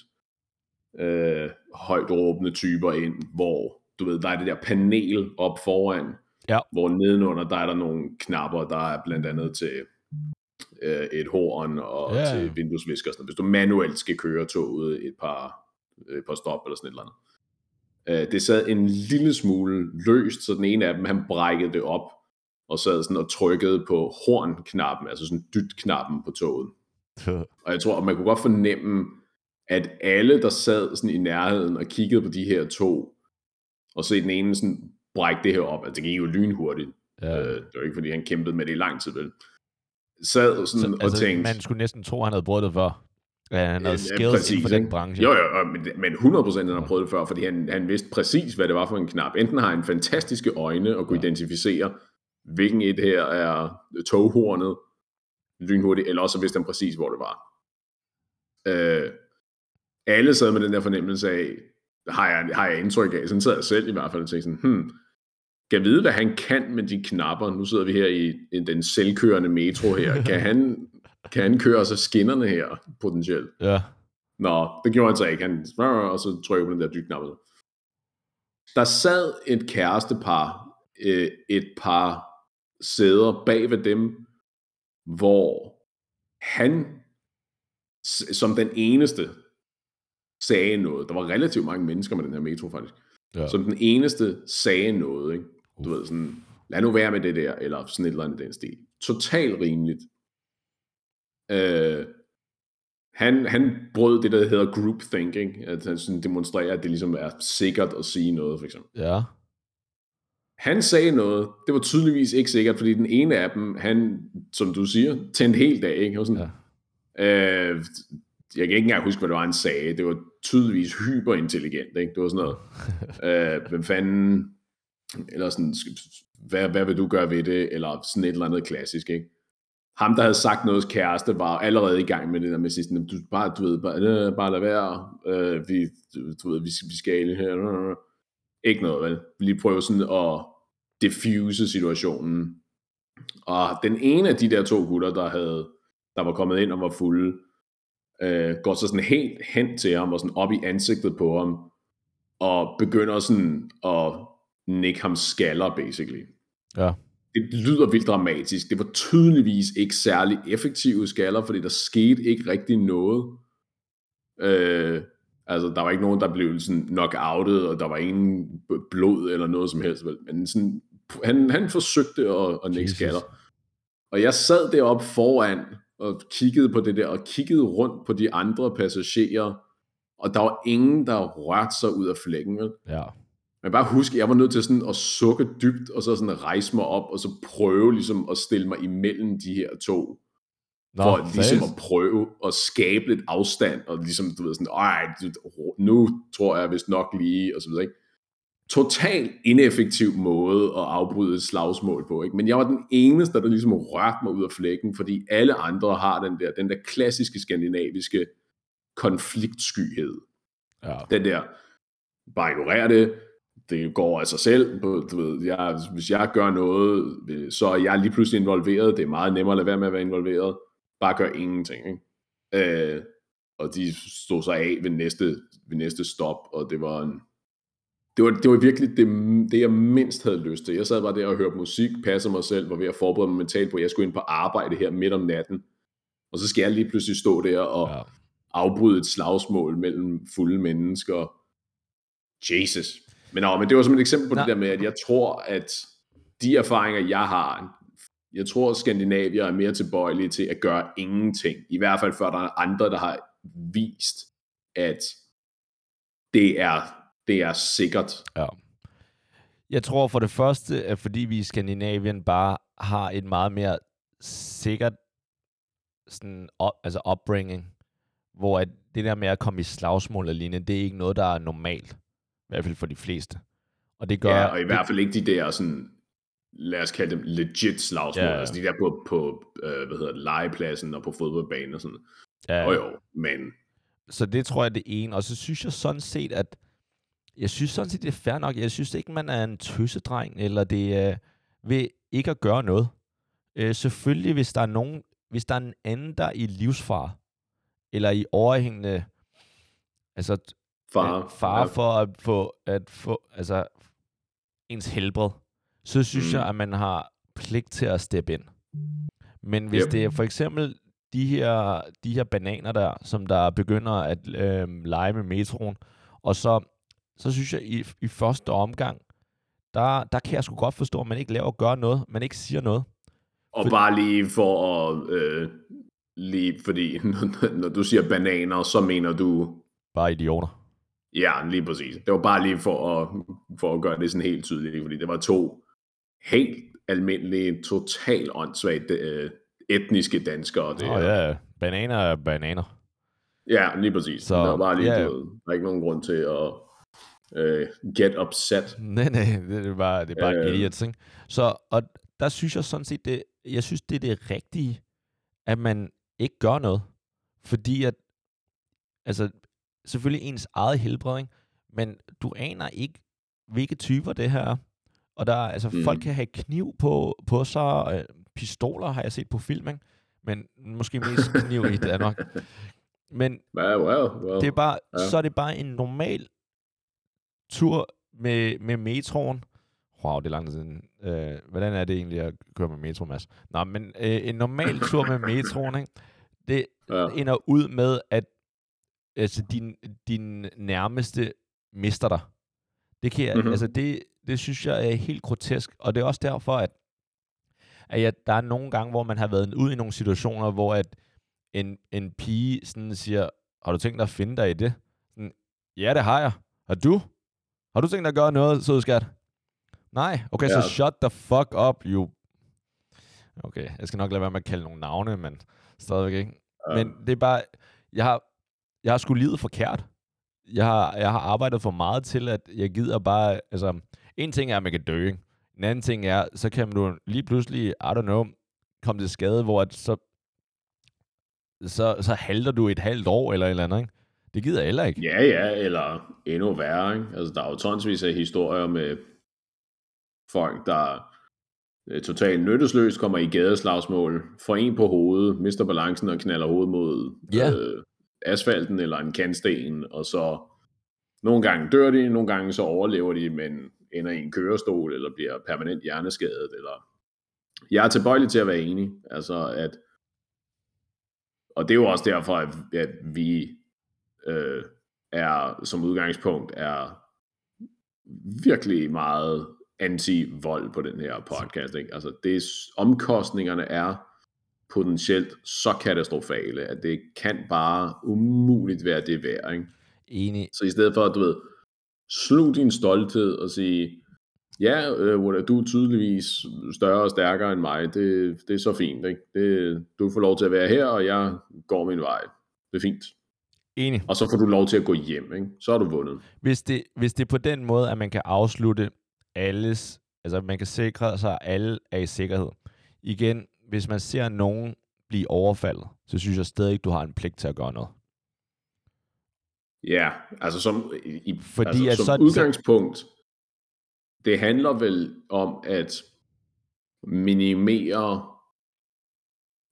Speaker 2: øh, højt råbende typer ind, hvor, du ved, der er det der panel op foran,
Speaker 1: Ja.
Speaker 2: hvor nedenunder, der er der nogle knapper, der er blandt andet til øh, et horn og
Speaker 1: Ja.
Speaker 2: til vinduesvisker. Sådan. Hvis du manuelt skal køre toget et par, et par stop eller sådan et eller andet. Øh, det sad en lille smule løst, så den ene af dem, han brækkede det op, og sad sådan og trykkede på hornknappen, altså sådan dyt-knappen på toget. Og jeg tror, at man kunne godt fornemme, at alle, der sad sådan i nærheden og kiggede på de her to, og så den ene sådan brække det her op, altså det gik jo lynhurtigt.
Speaker 1: ja.
Speaker 2: Øh, det var ikke, fordi han kæmpede med det i lang tid, vel? Sad sådan
Speaker 1: så,
Speaker 2: og
Speaker 1: altså,
Speaker 2: tænkte...
Speaker 1: man skulle næsten tro, han havde prøvet det før. Ja, han havde
Speaker 2: Ja,
Speaker 1: skills
Speaker 2: præcis,
Speaker 1: inden for den branche.
Speaker 2: Jo, jo, men, men 100% han har prøvet det før, fordi han, han vidste præcis, hvad det var for en knap. Enten har han fantastiske øjne og kunne
Speaker 1: Ja.
Speaker 2: ja. identificere, hvilken et her er toghornet lynhurtigt, eller også vidste han præcis, hvor det var. Øh, alle sad med den der fornemmelse af, har jeg, har jeg indtryk af, sådan sad jeg selv i hvert fald og tænkte sådan, hmm, kan vide, hvad han kan med de knapper. Nu sidder vi her i, i den selvkørende metro her. Kan han kan han køre sig skinnerne her, potentielt?
Speaker 1: Ja.
Speaker 2: Nå, det gjorde han så ikke. Han, og så trykker på den der dyknap. Der sad et kærestepar, øh, et par sæder bag ved dem, hvor han som den eneste sagde noget. Der var relativt mange mennesker med den her metro, faktisk. Ja. Som den eneste sagde noget, ikke? Du ved, sådan, lad nu være med det der, eller sådan et eller andet den stil. Totalt rimeligt. Øh, han, han brød det, der hedder group thinking, at han sådan demonstrerer, at det ligesom er sikkert at sige noget, for eksempel.
Speaker 1: Ja.
Speaker 2: Han sagde noget, det var tydeligvis ikke sikkert, fordi den ene af dem, han, som du siger, tændte helt dag, ikke? Og sådan, ja. øh, jeg kan ikke engang huske, hvad det var, han sagde. Det var tydeligvis hyperintelligent, ikke? Det var sådan noget, øh, hvem fanden, eller sådan, hvad, hvad vil du gøre ved det, eller sådan et eller andet klassisk, ikke? ham, der havde sagt noget kæreste, var allerede i gang med det der med sidst, du, bare, du ved, bare, øh, bare lad være, øh, vi, du ved, vi, vi skal her, ikke noget, vel? Vi lige prøve sådan at diffuse situationen. Og den ene af de der to gutter, der havde, der var kommet ind og var fulde, øh, går så sådan helt hen til ham og sådan op i ansigtet på ham, og begynder sådan at nikke ham skaller, basically.
Speaker 1: Ja
Speaker 2: det lyder vildt dramatisk. Det var tydeligvis ikke særlig effektive skaller, fordi der skete ikke rigtig noget. Øh, altså, der var ikke nogen, der blev sådan knock-outet, og der var ingen blod eller noget som helst. Men sådan, han, han forsøgte at, at nikke skaller. Og jeg sad deroppe foran og kiggede på det der, og kiggede rundt på de andre passagerer, og der var ingen, der rørte sig ud af flækken. Vel?
Speaker 1: Ja.
Speaker 2: Men bare husk, jeg var nødt til sådan at sukke dybt, og så sådan rejse mig op, og så prøve ligesom at stille mig imellem de her to. Nå, for at, ligesom at prøve at skabe lidt afstand, og ligesom, du ved, sådan, ej, nu tror jeg vist nok lige, og så videre, ikke? Total ineffektiv måde at afbryde et slagsmål på, ikke? Men jeg var den eneste, der ligesom rørte mig ud af flækken, fordi alle andre har den der, den der klassiske skandinaviske konfliktskyhed.
Speaker 1: Ja.
Speaker 2: Den der, bare ignorere det, det går af sig selv. Du ved, jeg, hvis jeg gør noget, så er jeg lige pludselig involveret. Det er meget nemmere at lade være med at være involveret. Bare gør ingenting. Ikke? Øh, og de stod sig af ved næste, ved næste stop, og det var en, det var, det var virkelig det, det, jeg mindst havde lyst til. Jeg sad bare der og hørte musik, passede mig selv, var ved at forberede mig mentalt på, at jeg skulle ind på arbejde her midt om natten. Og så skal jeg lige pludselig stå der og ja. afbryde et slagsmål mellem fulde mennesker. Jesus. Men, no, men det var som et eksempel på Nå. det der med, at jeg tror, at de erfaringer, jeg har, jeg tror, at Skandinavier er mere tilbøjelige til at gøre ingenting. I hvert fald før der er andre, der har vist, at det er, det er sikkert.
Speaker 1: Ja. Jeg tror for det første, at fordi vi i Skandinavien bare har et meget mere sikkert sådan, op, altså upbringing, hvor at det der med at komme i slagsmål og lignende, det er ikke noget, der er normalt. I hvert fald for de fleste. Og det gør...
Speaker 2: Ja, og i hvert fald ikke de der sådan, lad os kalde dem legit slagsmål, ja, ja. altså de der på, på øh, hvad hedder det, legepladsen og på fodboldbanen og sådan Ja. Jo, jo, men...
Speaker 1: Så det tror jeg det ene. Og så synes jeg sådan set, at jeg synes sådan set, det er fair nok. Jeg synes ikke, man er en tøsedreng, eller det er ved ikke at gøre noget. Øh, selvfølgelig, hvis der er nogen, hvis der er en anden, der er i livsfar, eller i overhængende, altså
Speaker 2: far,
Speaker 1: far for at få, at få altså, ens helbred, så synes mm. jeg, at man har pligt til at steppe ind. Men hvis yep. det er for eksempel de her, de her bananer der, som der begynder at øh, lege med metroen, og så, så synes jeg, i, i første omgang, der, der kan jeg sgu godt forstå, at man ikke laver og gør noget, man ikke siger noget.
Speaker 2: Og for, bare lige for at, øh, lige fordi, når du siger bananer, så mener du...
Speaker 1: Bare idioter.
Speaker 2: Ja, lige præcis. Det var bare lige for at, for at gøre det sådan helt tydeligt, fordi det var to helt almindelige, totalt åndssvagt øh, etniske danskere.
Speaker 1: Det, oh, ja, bananer er bananer.
Speaker 2: Ja, lige præcis. Så, der var bare lige, ja. der er ikke nogen grund til at uh, get upset.
Speaker 1: Nej, nej, det er bare, det er bare uh, idiots, ikke? Så, og der synes jeg sådan set, det, jeg synes, det er det rigtige, at man ikke gør noget. Fordi at, altså, selvfølgelig ens eget helbred, ikke? men du aner ikke, hvilke typer det her er. Og der, altså, mm. folk kan have kniv på, på sig, øh, pistoler har jeg set på film, ikke? men måske mest kniv i Danmark. Men
Speaker 2: well, well, well.
Speaker 1: det er bare,
Speaker 2: Ja.
Speaker 1: så er det bare en normal tur med, med metroen. Wow, det er lang tid siden. Øh, hvordan er det egentlig at køre med metro, Mads? Nå, men øh, en normal tur med metroen, ikke? det
Speaker 2: ja.
Speaker 1: ender ud med, at altså, din, din nærmeste mister dig. Det, kan jeg,
Speaker 2: Mhm.
Speaker 1: mm-hmm. altså, det, det synes jeg er helt grotesk, og det er også derfor, at, at jeg, der er nogle gange, hvor man har været ud i nogle situationer, hvor at en, en pige sådan siger, har du tænkt dig at finde dig i det? Sådan, ja, det har jeg. Har du? Har du tænkt dig at gøre noget, sød skat? Nej, okay,
Speaker 2: Ja.
Speaker 1: så shut the fuck up, you... Okay, jeg skal nok lade være med at kalde nogle navne, men stadigvæk ikke.
Speaker 2: Ja.
Speaker 1: Men det er bare, jeg har, jeg har sgu livet forkert. Jeg har, jeg har arbejdet for meget til, at jeg gider bare, altså, en ting er, at man kan dø? En anden ting er, så kan du lige pludselig, I don't know, komme til skade, hvor at så, så, så halter du et halvt år eller et eller andet, ikke? Det gider jeg heller ikke.
Speaker 2: Ja, ja, eller endnu værre. Ikke? Altså, der er jo tonsvis af historier med folk, der øh, totalt nyttesløst kommer i gadeslagsmål, får en på hovedet, mister balancen og knaller hovedet mod
Speaker 1: Ja.
Speaker 2: øh, asfalten eller en kantsten, og så nogle gange dør de, nogle gange så overlever de, men ender i en kørestol, eller bliver permanent hjerneskadet, eller... Jeg er tilbøjelig til at være enig, altså at og det er jo også derfor, at, at vi øh, er som udgangspunkt er virkelig meget anti-vold på den her podcast. Ikke? Altså det er, omkostningerne er potentielt så katastrofale, at det kan bare umuligt være det værd. Ikke?
Speaker 1: Enig.
Speaker 2: Så i stedet for, at du ved, slug din stolthed og sige, ja, øh, du er tydeligvis større og stærkere end mig, det, det er så fint. Ikke? Det, du får lov til at være her, og jeg går min vej. Det er fint.
Speaker 1: Enig.
Speaker 2: Og så får du lov til at gå hjem, ikke? så har du vundet.
Speaker 1: Hvis det, hvis det er på den måde, at man kan afslutte alles, altså man kan sikre sig, at alle er i sikkerhed. Igen, hvis man ser nogen blive overfaldet, så synes jeg stadig ikke, du har en pligt til at gøre noget.
Speaker 2: Ja, altså som, i,
Speaker 1: Fordi
Speaker 2: altså,
Speaker 1: at
Speaker 2: som
Speaker 1: så-
Speaker 2: udgangspunkt, det handler vel om at minimere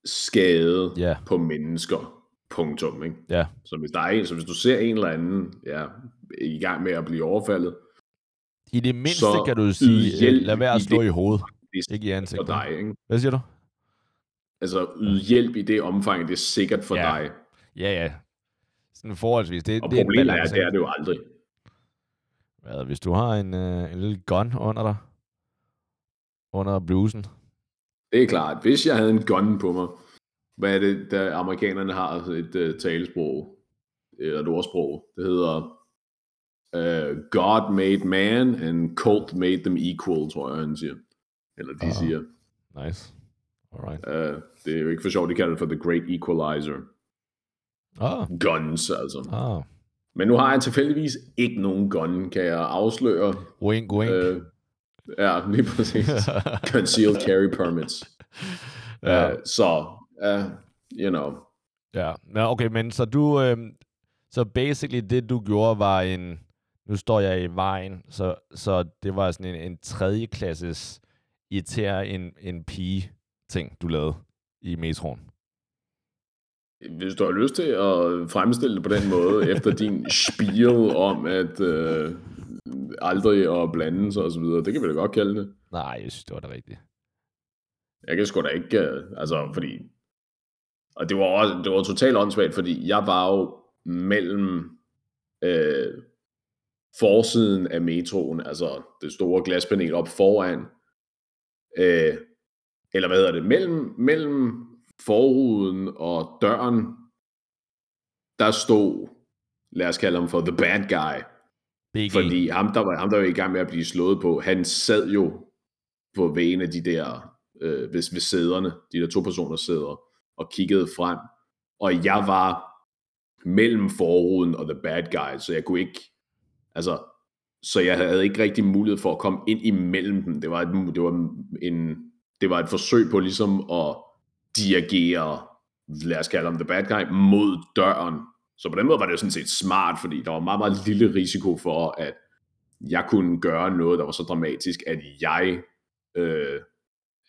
Speaker 2: skade
Speaker 1: Ja,
Speaker 2: på mennesker. Punktum, ikke?
Speaker 1: ja,
Speaker 2: Så hvis der er en, så hvis du ser en eller anden ja, i gang med at blive overfaldet,
Speaker 1: i det mindste
Speaker 2: Så
Speaker 1: kan du sige,
Speaker 2: hjælp
Speaker 1: lad være at
Speaker 2: i
Speaker 1: slå
Speaker 2: det.
Speaker 1: i hovedet,
Speaker 2: det er
Speaker 1: ikke i
Speaker 2: for
Speaker 1: ansigtet.
Speaker 2: dig, ikke?
Speaker 1: Hvad siger du?
Speaker 2: Altså yd hjælp i det omfang, det er sikkert for
Speaker 1: Ja,
Speaker 2: dig.
Speaker 1: Ja, ja. Sådan forholdsvis. Det,
Speaker 2: Og
Speaker 1: det
Speaker 2: problemet er,
Speaker 1: balance.
Speaker 2: det er det jo aldrig.
Speaker 1: Hvad, hvis du har en, øh, en lille gun under dig, under blusen,
Speaker 2: Det er klart. Hvis jeg havde en gun på mig, hvad er det, der amerikanerne har et uh, talesprog, eller et ordsprog, det hedder uh, God made man, and Colt made them equal, tror jeg, han siger. Eller de
Speaker 1: Ah.
Speaker 2: siger.
Speaker 1: nice. Alright.
Speaker 2: Uh, det er jo ikke for sjovt, de kalder det for The Great Equalizer.
Speaker 1: Ah,
Speaker 2: Guns, altså.
Speaker 1: ah.
Speaker 2: Men nu har jeg tilfældigvis ikke nogen gun, kan jeg afsløre.
Speaker 1: Wink, wink.
Speaker 2: Uh, ja, lige præcis. Concealed carry permits.
Speaker 1: ja.
Speaker 2: Uh, så, uh, you know,
Speaker 1: Ja, Nå, okay, men så du, øhm, så basically det du gjorde var en, nu står jeg i vejen, så, så det var sådan en, en tredje klasses irritere en, en pige ting, du lavede i metroen.
Speaker 2: Hvis du har lyst til at fremstille det på den måde, efter din spiel om, at øh, aldrig at blande sig osv., det kan vi da godt kalde det.
Speaker 1: Nej, jeg synes, det var det rigtige.
Speaker 2: Jeg kan sgu da ikke, øh, altså fordi, og det var også, det var totalt åndssvagt, fordi jeg var jo mellem øh, forsiden af metroen, altså det store glaspanel op foran, øh, eller hvad hedder det, mellem, mellem forruden og døren, der stod, lad os kalde ham for the bad guy,
Speaker 1: BG.
Speaker 2: fordi ham der, var, ham, der var i gang med at blive slået på, han sad jo på ved en af de der, øh, ved, ved sæderne, de der to personer sæder, og kiggede frem. Og jeg var mellem forruden og the bad guy, så jeg kunne ikke, altså, så jeg havde ikke rigtig mulighed for at komme ind imellem dem. Det var et, det var en, det var et forsøg på ligesom at dirigere, lad os kalde ham the bad guy, mod døren. Så på den måde var det jo sådan set smart, fordi der var meget, meget lille risiko for, at jeg kunne gøre noget, der var så dramatisk, at jeg, øh,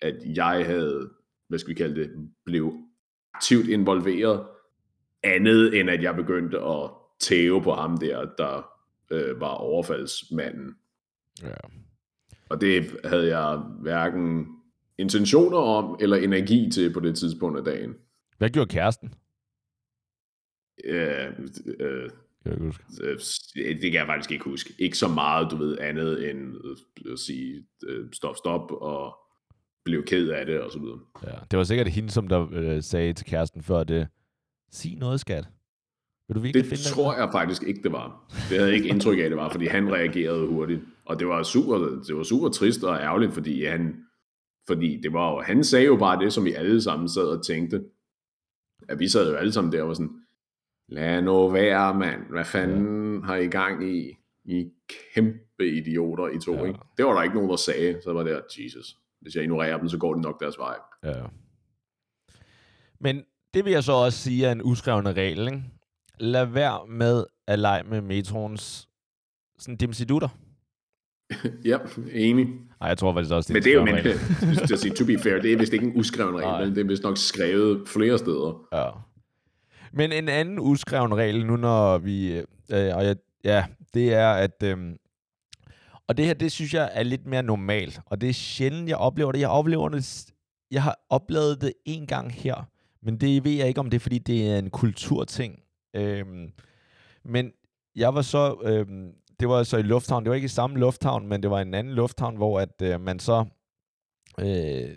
Speaker 2: at jeg havde, hvad skal vi kalde det, blev aktivt involveret, andet end at jeg begyndte at tæve på ham der, der øh, var overfaldsmanden.
Speaker 1: Ja.
Speaker 2: Og det havde jeg hverken intentioner om, eller energi til på det tidspunkt af dagen.
Speaker 1: Hvad gjorde kæresten?
Speaker 2: Øh, øh,
Speaker 1: Kan du huske?
Speaker 2: det kan jeg faktisk ikke huske. Ikke så meget, du ved, andet end øh, at sige øh, stop, stop, og blev ked af det, og så videre.
Speaker 1: Ja. Det var sikkert hende, som der øh, sagde til kæresten før det, sig noget, skat. Vil du virkelig
Speaker 2: Det
Speaker 1: finde
Speaker 2: tror jeg faktisk ikke, det var. Det havde jeg ikke indtryk af, det var, fordi han reagerede hurtigt. Og det var super, det var super trist og ærgerligt, fordi han, fordi det var jo, han sagde jo bare det, som vi alle sammen sad og tænkte. At vi sad jo alle sammen der og var sådan, lad nu være, mand. Hvad fanden har I gang i? I kæmpe idioter, I to,
Speaker 1: ja.
Speaker 2: ikke? Det var der ikke nogen, der sagde. Så var det, Jesus. Hvis jeg ignorerer dem, så går det nok deres vej.
Speaker 1: Ja. Men det vil jeg så også sige er en uskrevne regel, ikke? Lad være med at lege med metroens sådan dimsidutter.
Speaker 2: Ja, enig.
Speaker 1: Nej, jeg tror faktisk også, det
Speaker 2: Men det er jo,
Speaker 1: en
Speaker 2: men,
Speaker 1: regel.
Speaker 2: jeg sige, to be fair, det er vist ikke en uskreven
Speaker 1: Nej.
Speaker 2: regel, men det er vist nok skrevet flere steder.
Speaker 1: Ja. Men en anden uskreven regel nu, når vi... Øh, og jeg, ja, det er, at... Øh, og det her, det synes jeg er lidt mere normalt. Og det er sjældent, jeg oplever det. Jeg oplever det... Jeg har oplevet det en gang her. Men det ved jeg ikke, om det er, fordi det er en kulturting. Øhm, men jeg var så... Øhm, det var så i lufthavn. Det var ikke i samme lufthavn, men det var en anden lufthavn, hvor at øh, man så... Øh,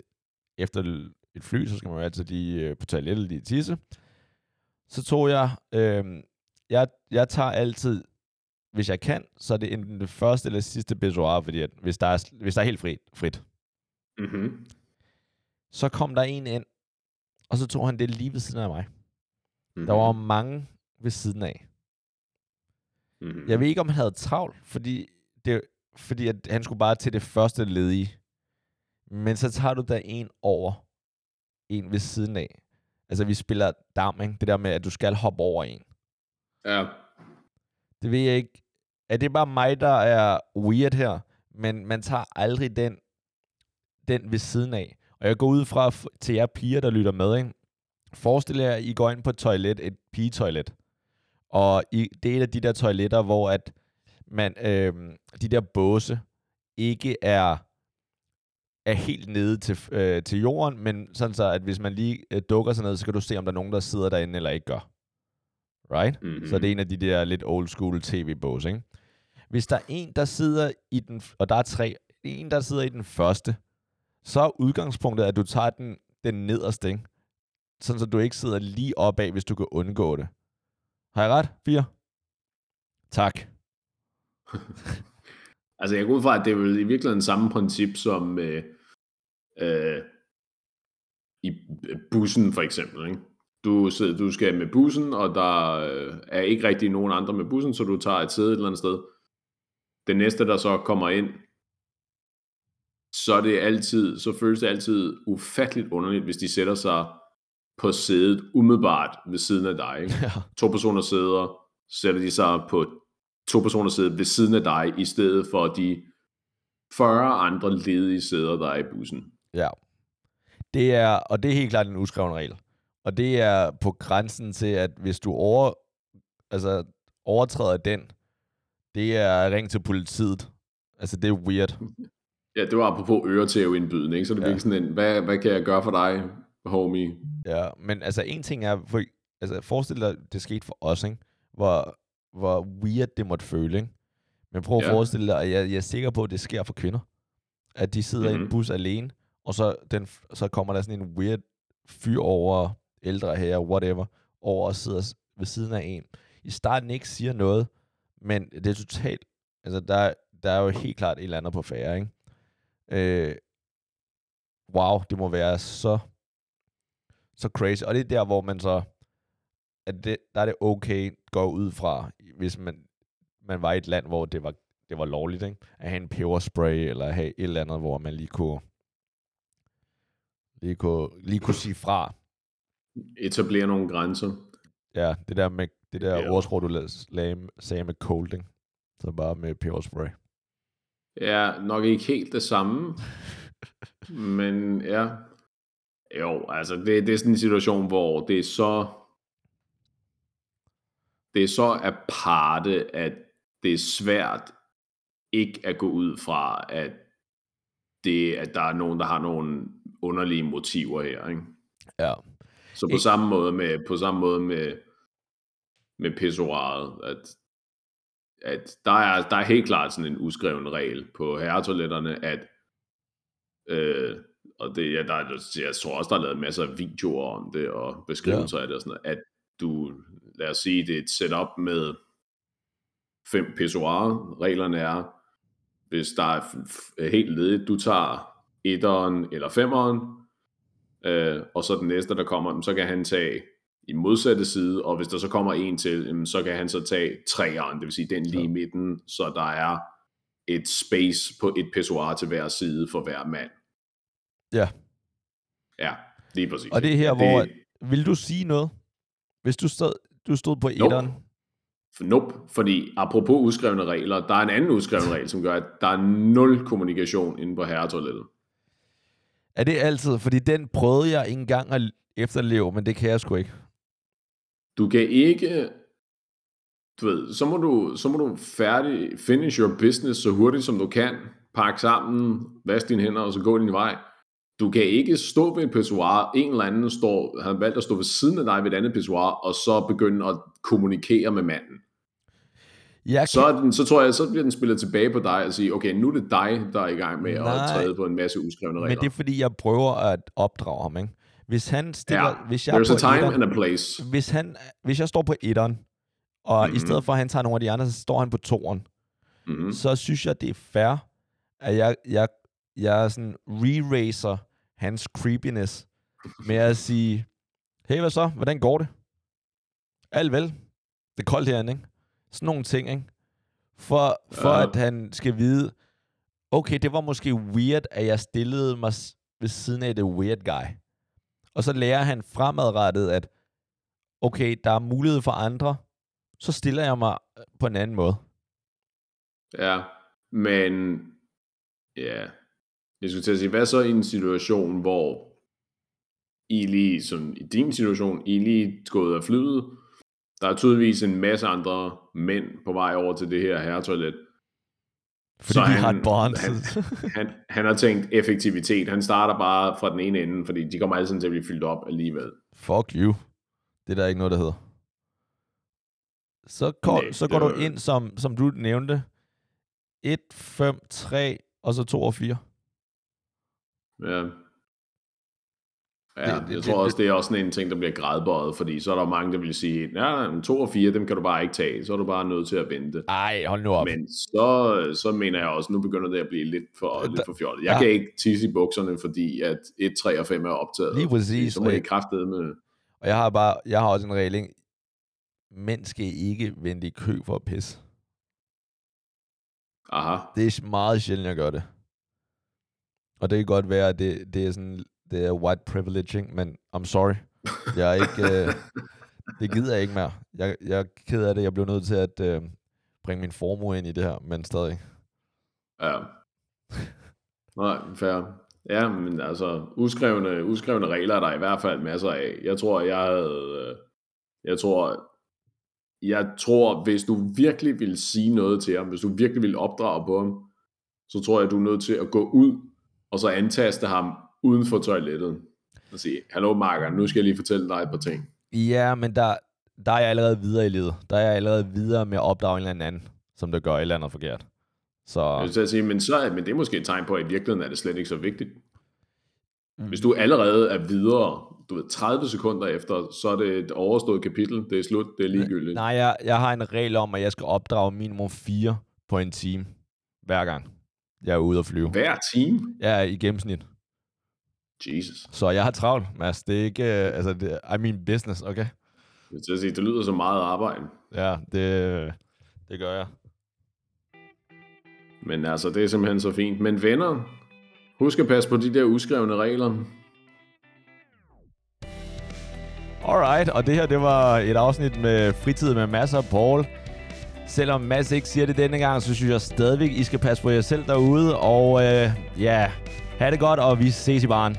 Speaker 1: efter et fly, så skal man jo altid lige øh, på toilettet lige tisse. Så tog jeg, øh, jeg, jeg tager altid, hvis jeg kan, så er det enten det første eller sidste pissoir, fordi at hvis, der er, hvis der er helt frit, frit.
Speaker 2: Mm-hmm.
Speaker 1: Så kom der en ind, og så tog han det lige ved siden af mig.
Speaker 2: Mm-hmm.
Speaker 1: Der var mange ved siden af.
Speaker 2: Mm-hmm.
Speaker 1: Jeg ved ikke, om han havde travlt, fordi, det, fordi at han skulle bare til det første ledige. Men så tager du da en over, en ved siden af. Altså, vi spiller dam, ikke? Det der med, at du skal hoppe over en.
Speaker 2: Ja.
Speaker 1: Det ved jeg ikke. Er det bare mig, der er weird her? Men man tager aldrig den, den ved siden af. Og jeg går ud fra til jer piger, der lytter med. Ikke? Forestil jer, at I går ind på et toilet, et pigetoilet. Og I, det er et af de der toiletter, hvor at man, øh, de der båse ikke er, er helt nede til, øh, til jorden, men sådan så, at hvis man lige øh, dukker sig ned, så kan du se, om der er nogen, der sidder derinde eller ikke gør. Right?
Speaker 2: Mm-hmm.
Speaker 1: Så det er en af de der lidt old school tv-bås, ikke? Hvis der er en, der sidder i den, og der er tre, en, der sidder i den første, så er udgangspunktet, at du tager den, den nederste, ikke? Sådan, så du ikke sidder lige opad, hvis du kan undgå det. Har jeg ret? Fire? Tak.
Speaker 2: Altså, jeg går ud fra, at det er vel i virkeligheden samme princip som øh, øh, i øh, bussen, for eksempel. Ikke? Du, sidder, du skal med bussen, og der øh, er ikke rigtig nogen andre med bussen, så du tager et sæde et eller andet sted. Det næste, der så kommer ind, så er det altid, så føles det altid ufatteligt underligt, hvis de sætter sig på sædet umiddelbart ved siden af dig. Ikke?
Speaker 1: Ja.
Speaker 2: to personer sidder, sætter de sig på to personer sidder ved siden af dig, i stedet for de 40 andre ledige sæder, der er i bussen.
Speaker 1: ja. Det er, og det er helt klart en uskreven regel. Og det er på grænsen til, at hvis du over, altså, overtræder den, det er ring til politiet. Altså, det er weird.
Speaker 2: Ja, det var apropos øretæveindbyden, ikke? Så det
Speaker 1: Ja.
Speaker 2: bliver sådan en, hvad, hvad kan jeg gøre for dig, homie?
Speaker 1: Ja, men altså en ting er, for, altså forestil dig, det skete for os, ikke? Hvor, hvor weird det måtte føle, ikke? Men prøv at
Speaker 2: Ja.
Speaker 1: forestille dig, at jeg, jeg er sikker på, at det sker for kvinder. At de sidder mm-hmm. i en
Speaker 2: Mhm.
Speaker 1: bus alene, og så, den, så kommer der sådan en weird fyr over, ældre her, whatever, over og sidder ved siden af en. I starten ikke siger noget, men det er totalt, altså der, der er jo helt klart et eller andet på færre, ikke? Øh, wow, det må være så så crazy. Og det er der, hvor man så, at det, der er det okay, går ud fra, hvis man, man var i et land, hvor det var, det var lovligt, ikke? at have en peberspray, eller have et eller andet, hvor man lige kunne, lige kunne, lige kunne sige fra.
Speaker 2: Etablere nogle grænser.
Speaker 1: Ja, det der med, det der
Speaker 2: Ja.
Speaker 1: ordsprog, du la- lagde, sagde med cold, ikke? Så bare med peberspray.
Speaker 2: Ja, nok ikke helt det samme, men ja. Jo, altså det, det er sådan en situation, hvor det er så det er så aparte, at det er svært ikke at gå ud fra, at det, at der er nogen, der har nogle underlige motiver her, ikke?
Speaker 1: Ja.
Speaker 2: Så på samme måde med, på samme måde med, med pissoiret, at, at der, er, der er helt klart sådan en uskreven regel på herretoiletterne, at øh, og det, ja, der, er- jeg tror også, der er lavet masser af videoer om det, og beskrivelser ja. af det, og sådan noget, at du, lad os sige, det er et setup med fem pissoirer. Reglerne er, hvis der er helt ledigt, du tager etteren eller femeren, øh, og så den næste, der kommer, så kan han tage i modsatte side, og hvis der så kommer en til, så kan han så tage treeren, det vil sige den lige i midten, så der er et space på et pissoir til hver side for hver mand.
Speaker 1: Ja.
Speaker 2: Ja, lige præcis.
Speaker 1: Og det er her,
Speaker 2: Ja,
Speaker 1: hvor... Vil du sige noget? Hvis du stod, du stod på
Speaker 2: Nope.
Speaker 1: etteren.
Speaker 2: Nope, fordi apropos udskrevne regler, der er en anden udskreven regel, som gør, at der er nul kommunikation inde på herretoilettet.
Speaker 1: Er det altid? Fordi den prøvede jeg engang at efterleve, men det kan jeg sgu ikke.
Speaker 2: Du kan ikke, du ved, så må du, så må du færdig, finish your business så hurtigt som du kan, pakke sammen, vask dine hænder og så gå din vej. Du kan ikke stå ved et pissoir, en eller anden står, har valgt at stå ved siden af dig ved et andet pissoir, og så begynde at kommunikere med manden.
Speaker 1: Jeg
Speaker 2: Så, er den, så tror jeg, så bliver den spillet tilbage på dig og sige, okay, nu er det dig, der er i gang med
Speaker 1: Nej.
Speaker 2: at træde på en masse uskrevne regler.
Speaker 1: Men det er fordi, jeg prøver at opdrage ham, ikke? Hvis han stiller...
Speaker 2: ja,
Speaker 1: hvis jeg er
Speaker 2: there's
Speaker 1: på
Speaker 2: a time
Speaker 1: etteren-
Speaker 2: and a place.
Speaker 1: hvis, han, hvis jeg står på etteren, og mm-hmm. i
Speaker 2: Mhm.
Speaker 1: stedet for, at han tager nogle af de andre, så står han på toeren,
Speaker 2: Mm-hmm.
Speaker 1: så synes jeg, det er fair, at jeg, jeg, jeg sådan re-racer hans creepiness med at sige, hey, hvad så? Hvordan går det? Alt vel. Det er koldt herinde, ikke? Sådan nogle ting, ikke? For, for
Speaker 2: Ja.
Speaker 1: at han skal vide, okay, det var måske weird, at jeg stillede mig ved siden af det weird guy. Og så lærer han fremadrettet, at okay, der er mulighed for andre, så stiller jeg mig øh, på en anden måde.
Speaker 2: Ja, men ja, jeg skulle til at sige, hvad så i en situation, hvor I lige, som i din situation, I lige gået af flyet, der er tydeligvis en masse andre mænd på vej over til det her herretoilet.
Speaker 1: Fordi
Speaker 2: Så
Speaker 1: vi
Speaker 2: han-
Speaker 1: har et bond.
Speaker 2: Han, han har tænkt effektivitet. Han starter bare fra den ene ende, fordi de kommer alle sammen til at blive fyldt op alligevel.
Speaker 1: Fuck you. Det er der ikke noget, der hedder. Så, går,
Speaker 2: Nej,
Speaker 1: så går du ind, som, som du nævnte, 1, 5, 3, og så 2 og 4.
Speaker 2: Ja. Ja,
Speaker 1: Det-
Speaker 2: jeg
Speaker 1: det-
Speaker 2: tror også, det er også sådan en ting, der bliver grædbøjet, fordi så er der mange, der vil sige, ja, nej, men to og fire, dem kan du bare ikke tage, så er du bare nødt til at vente.
Speaker 1: Ej, hold nu op.
Speaker 2: Men så, så mener jeg også, nu begynder det at blive lidt for, lidt for fjollet. Jeg
Speaker 1: ja.
Speaker 2: kan ikke tisse i bukserne, fordi at 1, 3 og 5 er optaget.
Speaker 1: Lige præcis,
Speaker 2: Så må jeg kraftede med...
Speaker 1: Og jeg har bare, jeg har også en regel? Mænd skal ikke vente i kø for at pisse.
Speaker 2: Aha.
Speaker 1: Det er meget sjældent, jeg gør det. Og det kan godt være, at det, det er sådan, det er white privilege, ikke? men I'm sorry. Jeg er ikke, øh, det gider jeg ikke mere. Jeg, jeg er ked af det. Jeg blev nødt til at øh, bringe min formue ind i det her, men stadig.
Speaker 2: Ja. Nej, fair. Ja, men altså, uskrevne, uskrevne regler er der i hvert fald masser af. Jeg tror, jeg havde... øh, Jeg tror, jeg tror, hvis du virkelig vil sige noget til ham, hvis du virkelig vil opdrage på ham, så tror jeg, du er nødt til at gå ud, og så antaste ham uden for toilettet. Og sige, hallo Marker, nu skal jeg lige fortælle dig et par ting.
Speaker 1: Ja, men der, der er jeg allerede videre i livet. Der er jeg allerede videre med at opdrage en eller anden, som der gør et eller andet forkert. Så
Speaker 2: Jeg vil sige, men, så, men det er måske et tegn på, at i virkeligheden er det slet ikke så vigtigt.
Speaker 1: Mm.
Speaker 2: Hvis du allerede er videre, du ved, 30 sekunder efter, så er det et overstået kapitel, det er slut, det er ligegyldigt.
Speaker 1: nej, jeg, jeg har en regel om, at jeg skal opdrage minimum fire på en time hver gang, jeg er ude at flyve.
Speaker 2: Hver time?
Speaker 1: Er i gennemsnit.
Speaker 2: Jesus.
Speaker 1: Så jeg har travlt, Mads. Det er ikke, øh, altså, det, I mean business, okay?
Speaker 2: Jeg vil til at sige, det lyder så meget arbejde.
Speaker 1: Ja, det, det gør jeg.
Speaker 2: Men altså, det er simpelthen så fint. Men venner, husk at passe på de der uskrevne regler.
Speaker 1: Alright, og det her, det var et afsnit med fritid med masser af Paul. Selvom Mads ikke siger det denne gang, så synes jeg stadigvæk, I skal passe på jer selv derude. Og øh, ja, ha' det godt, og vi ses i baren.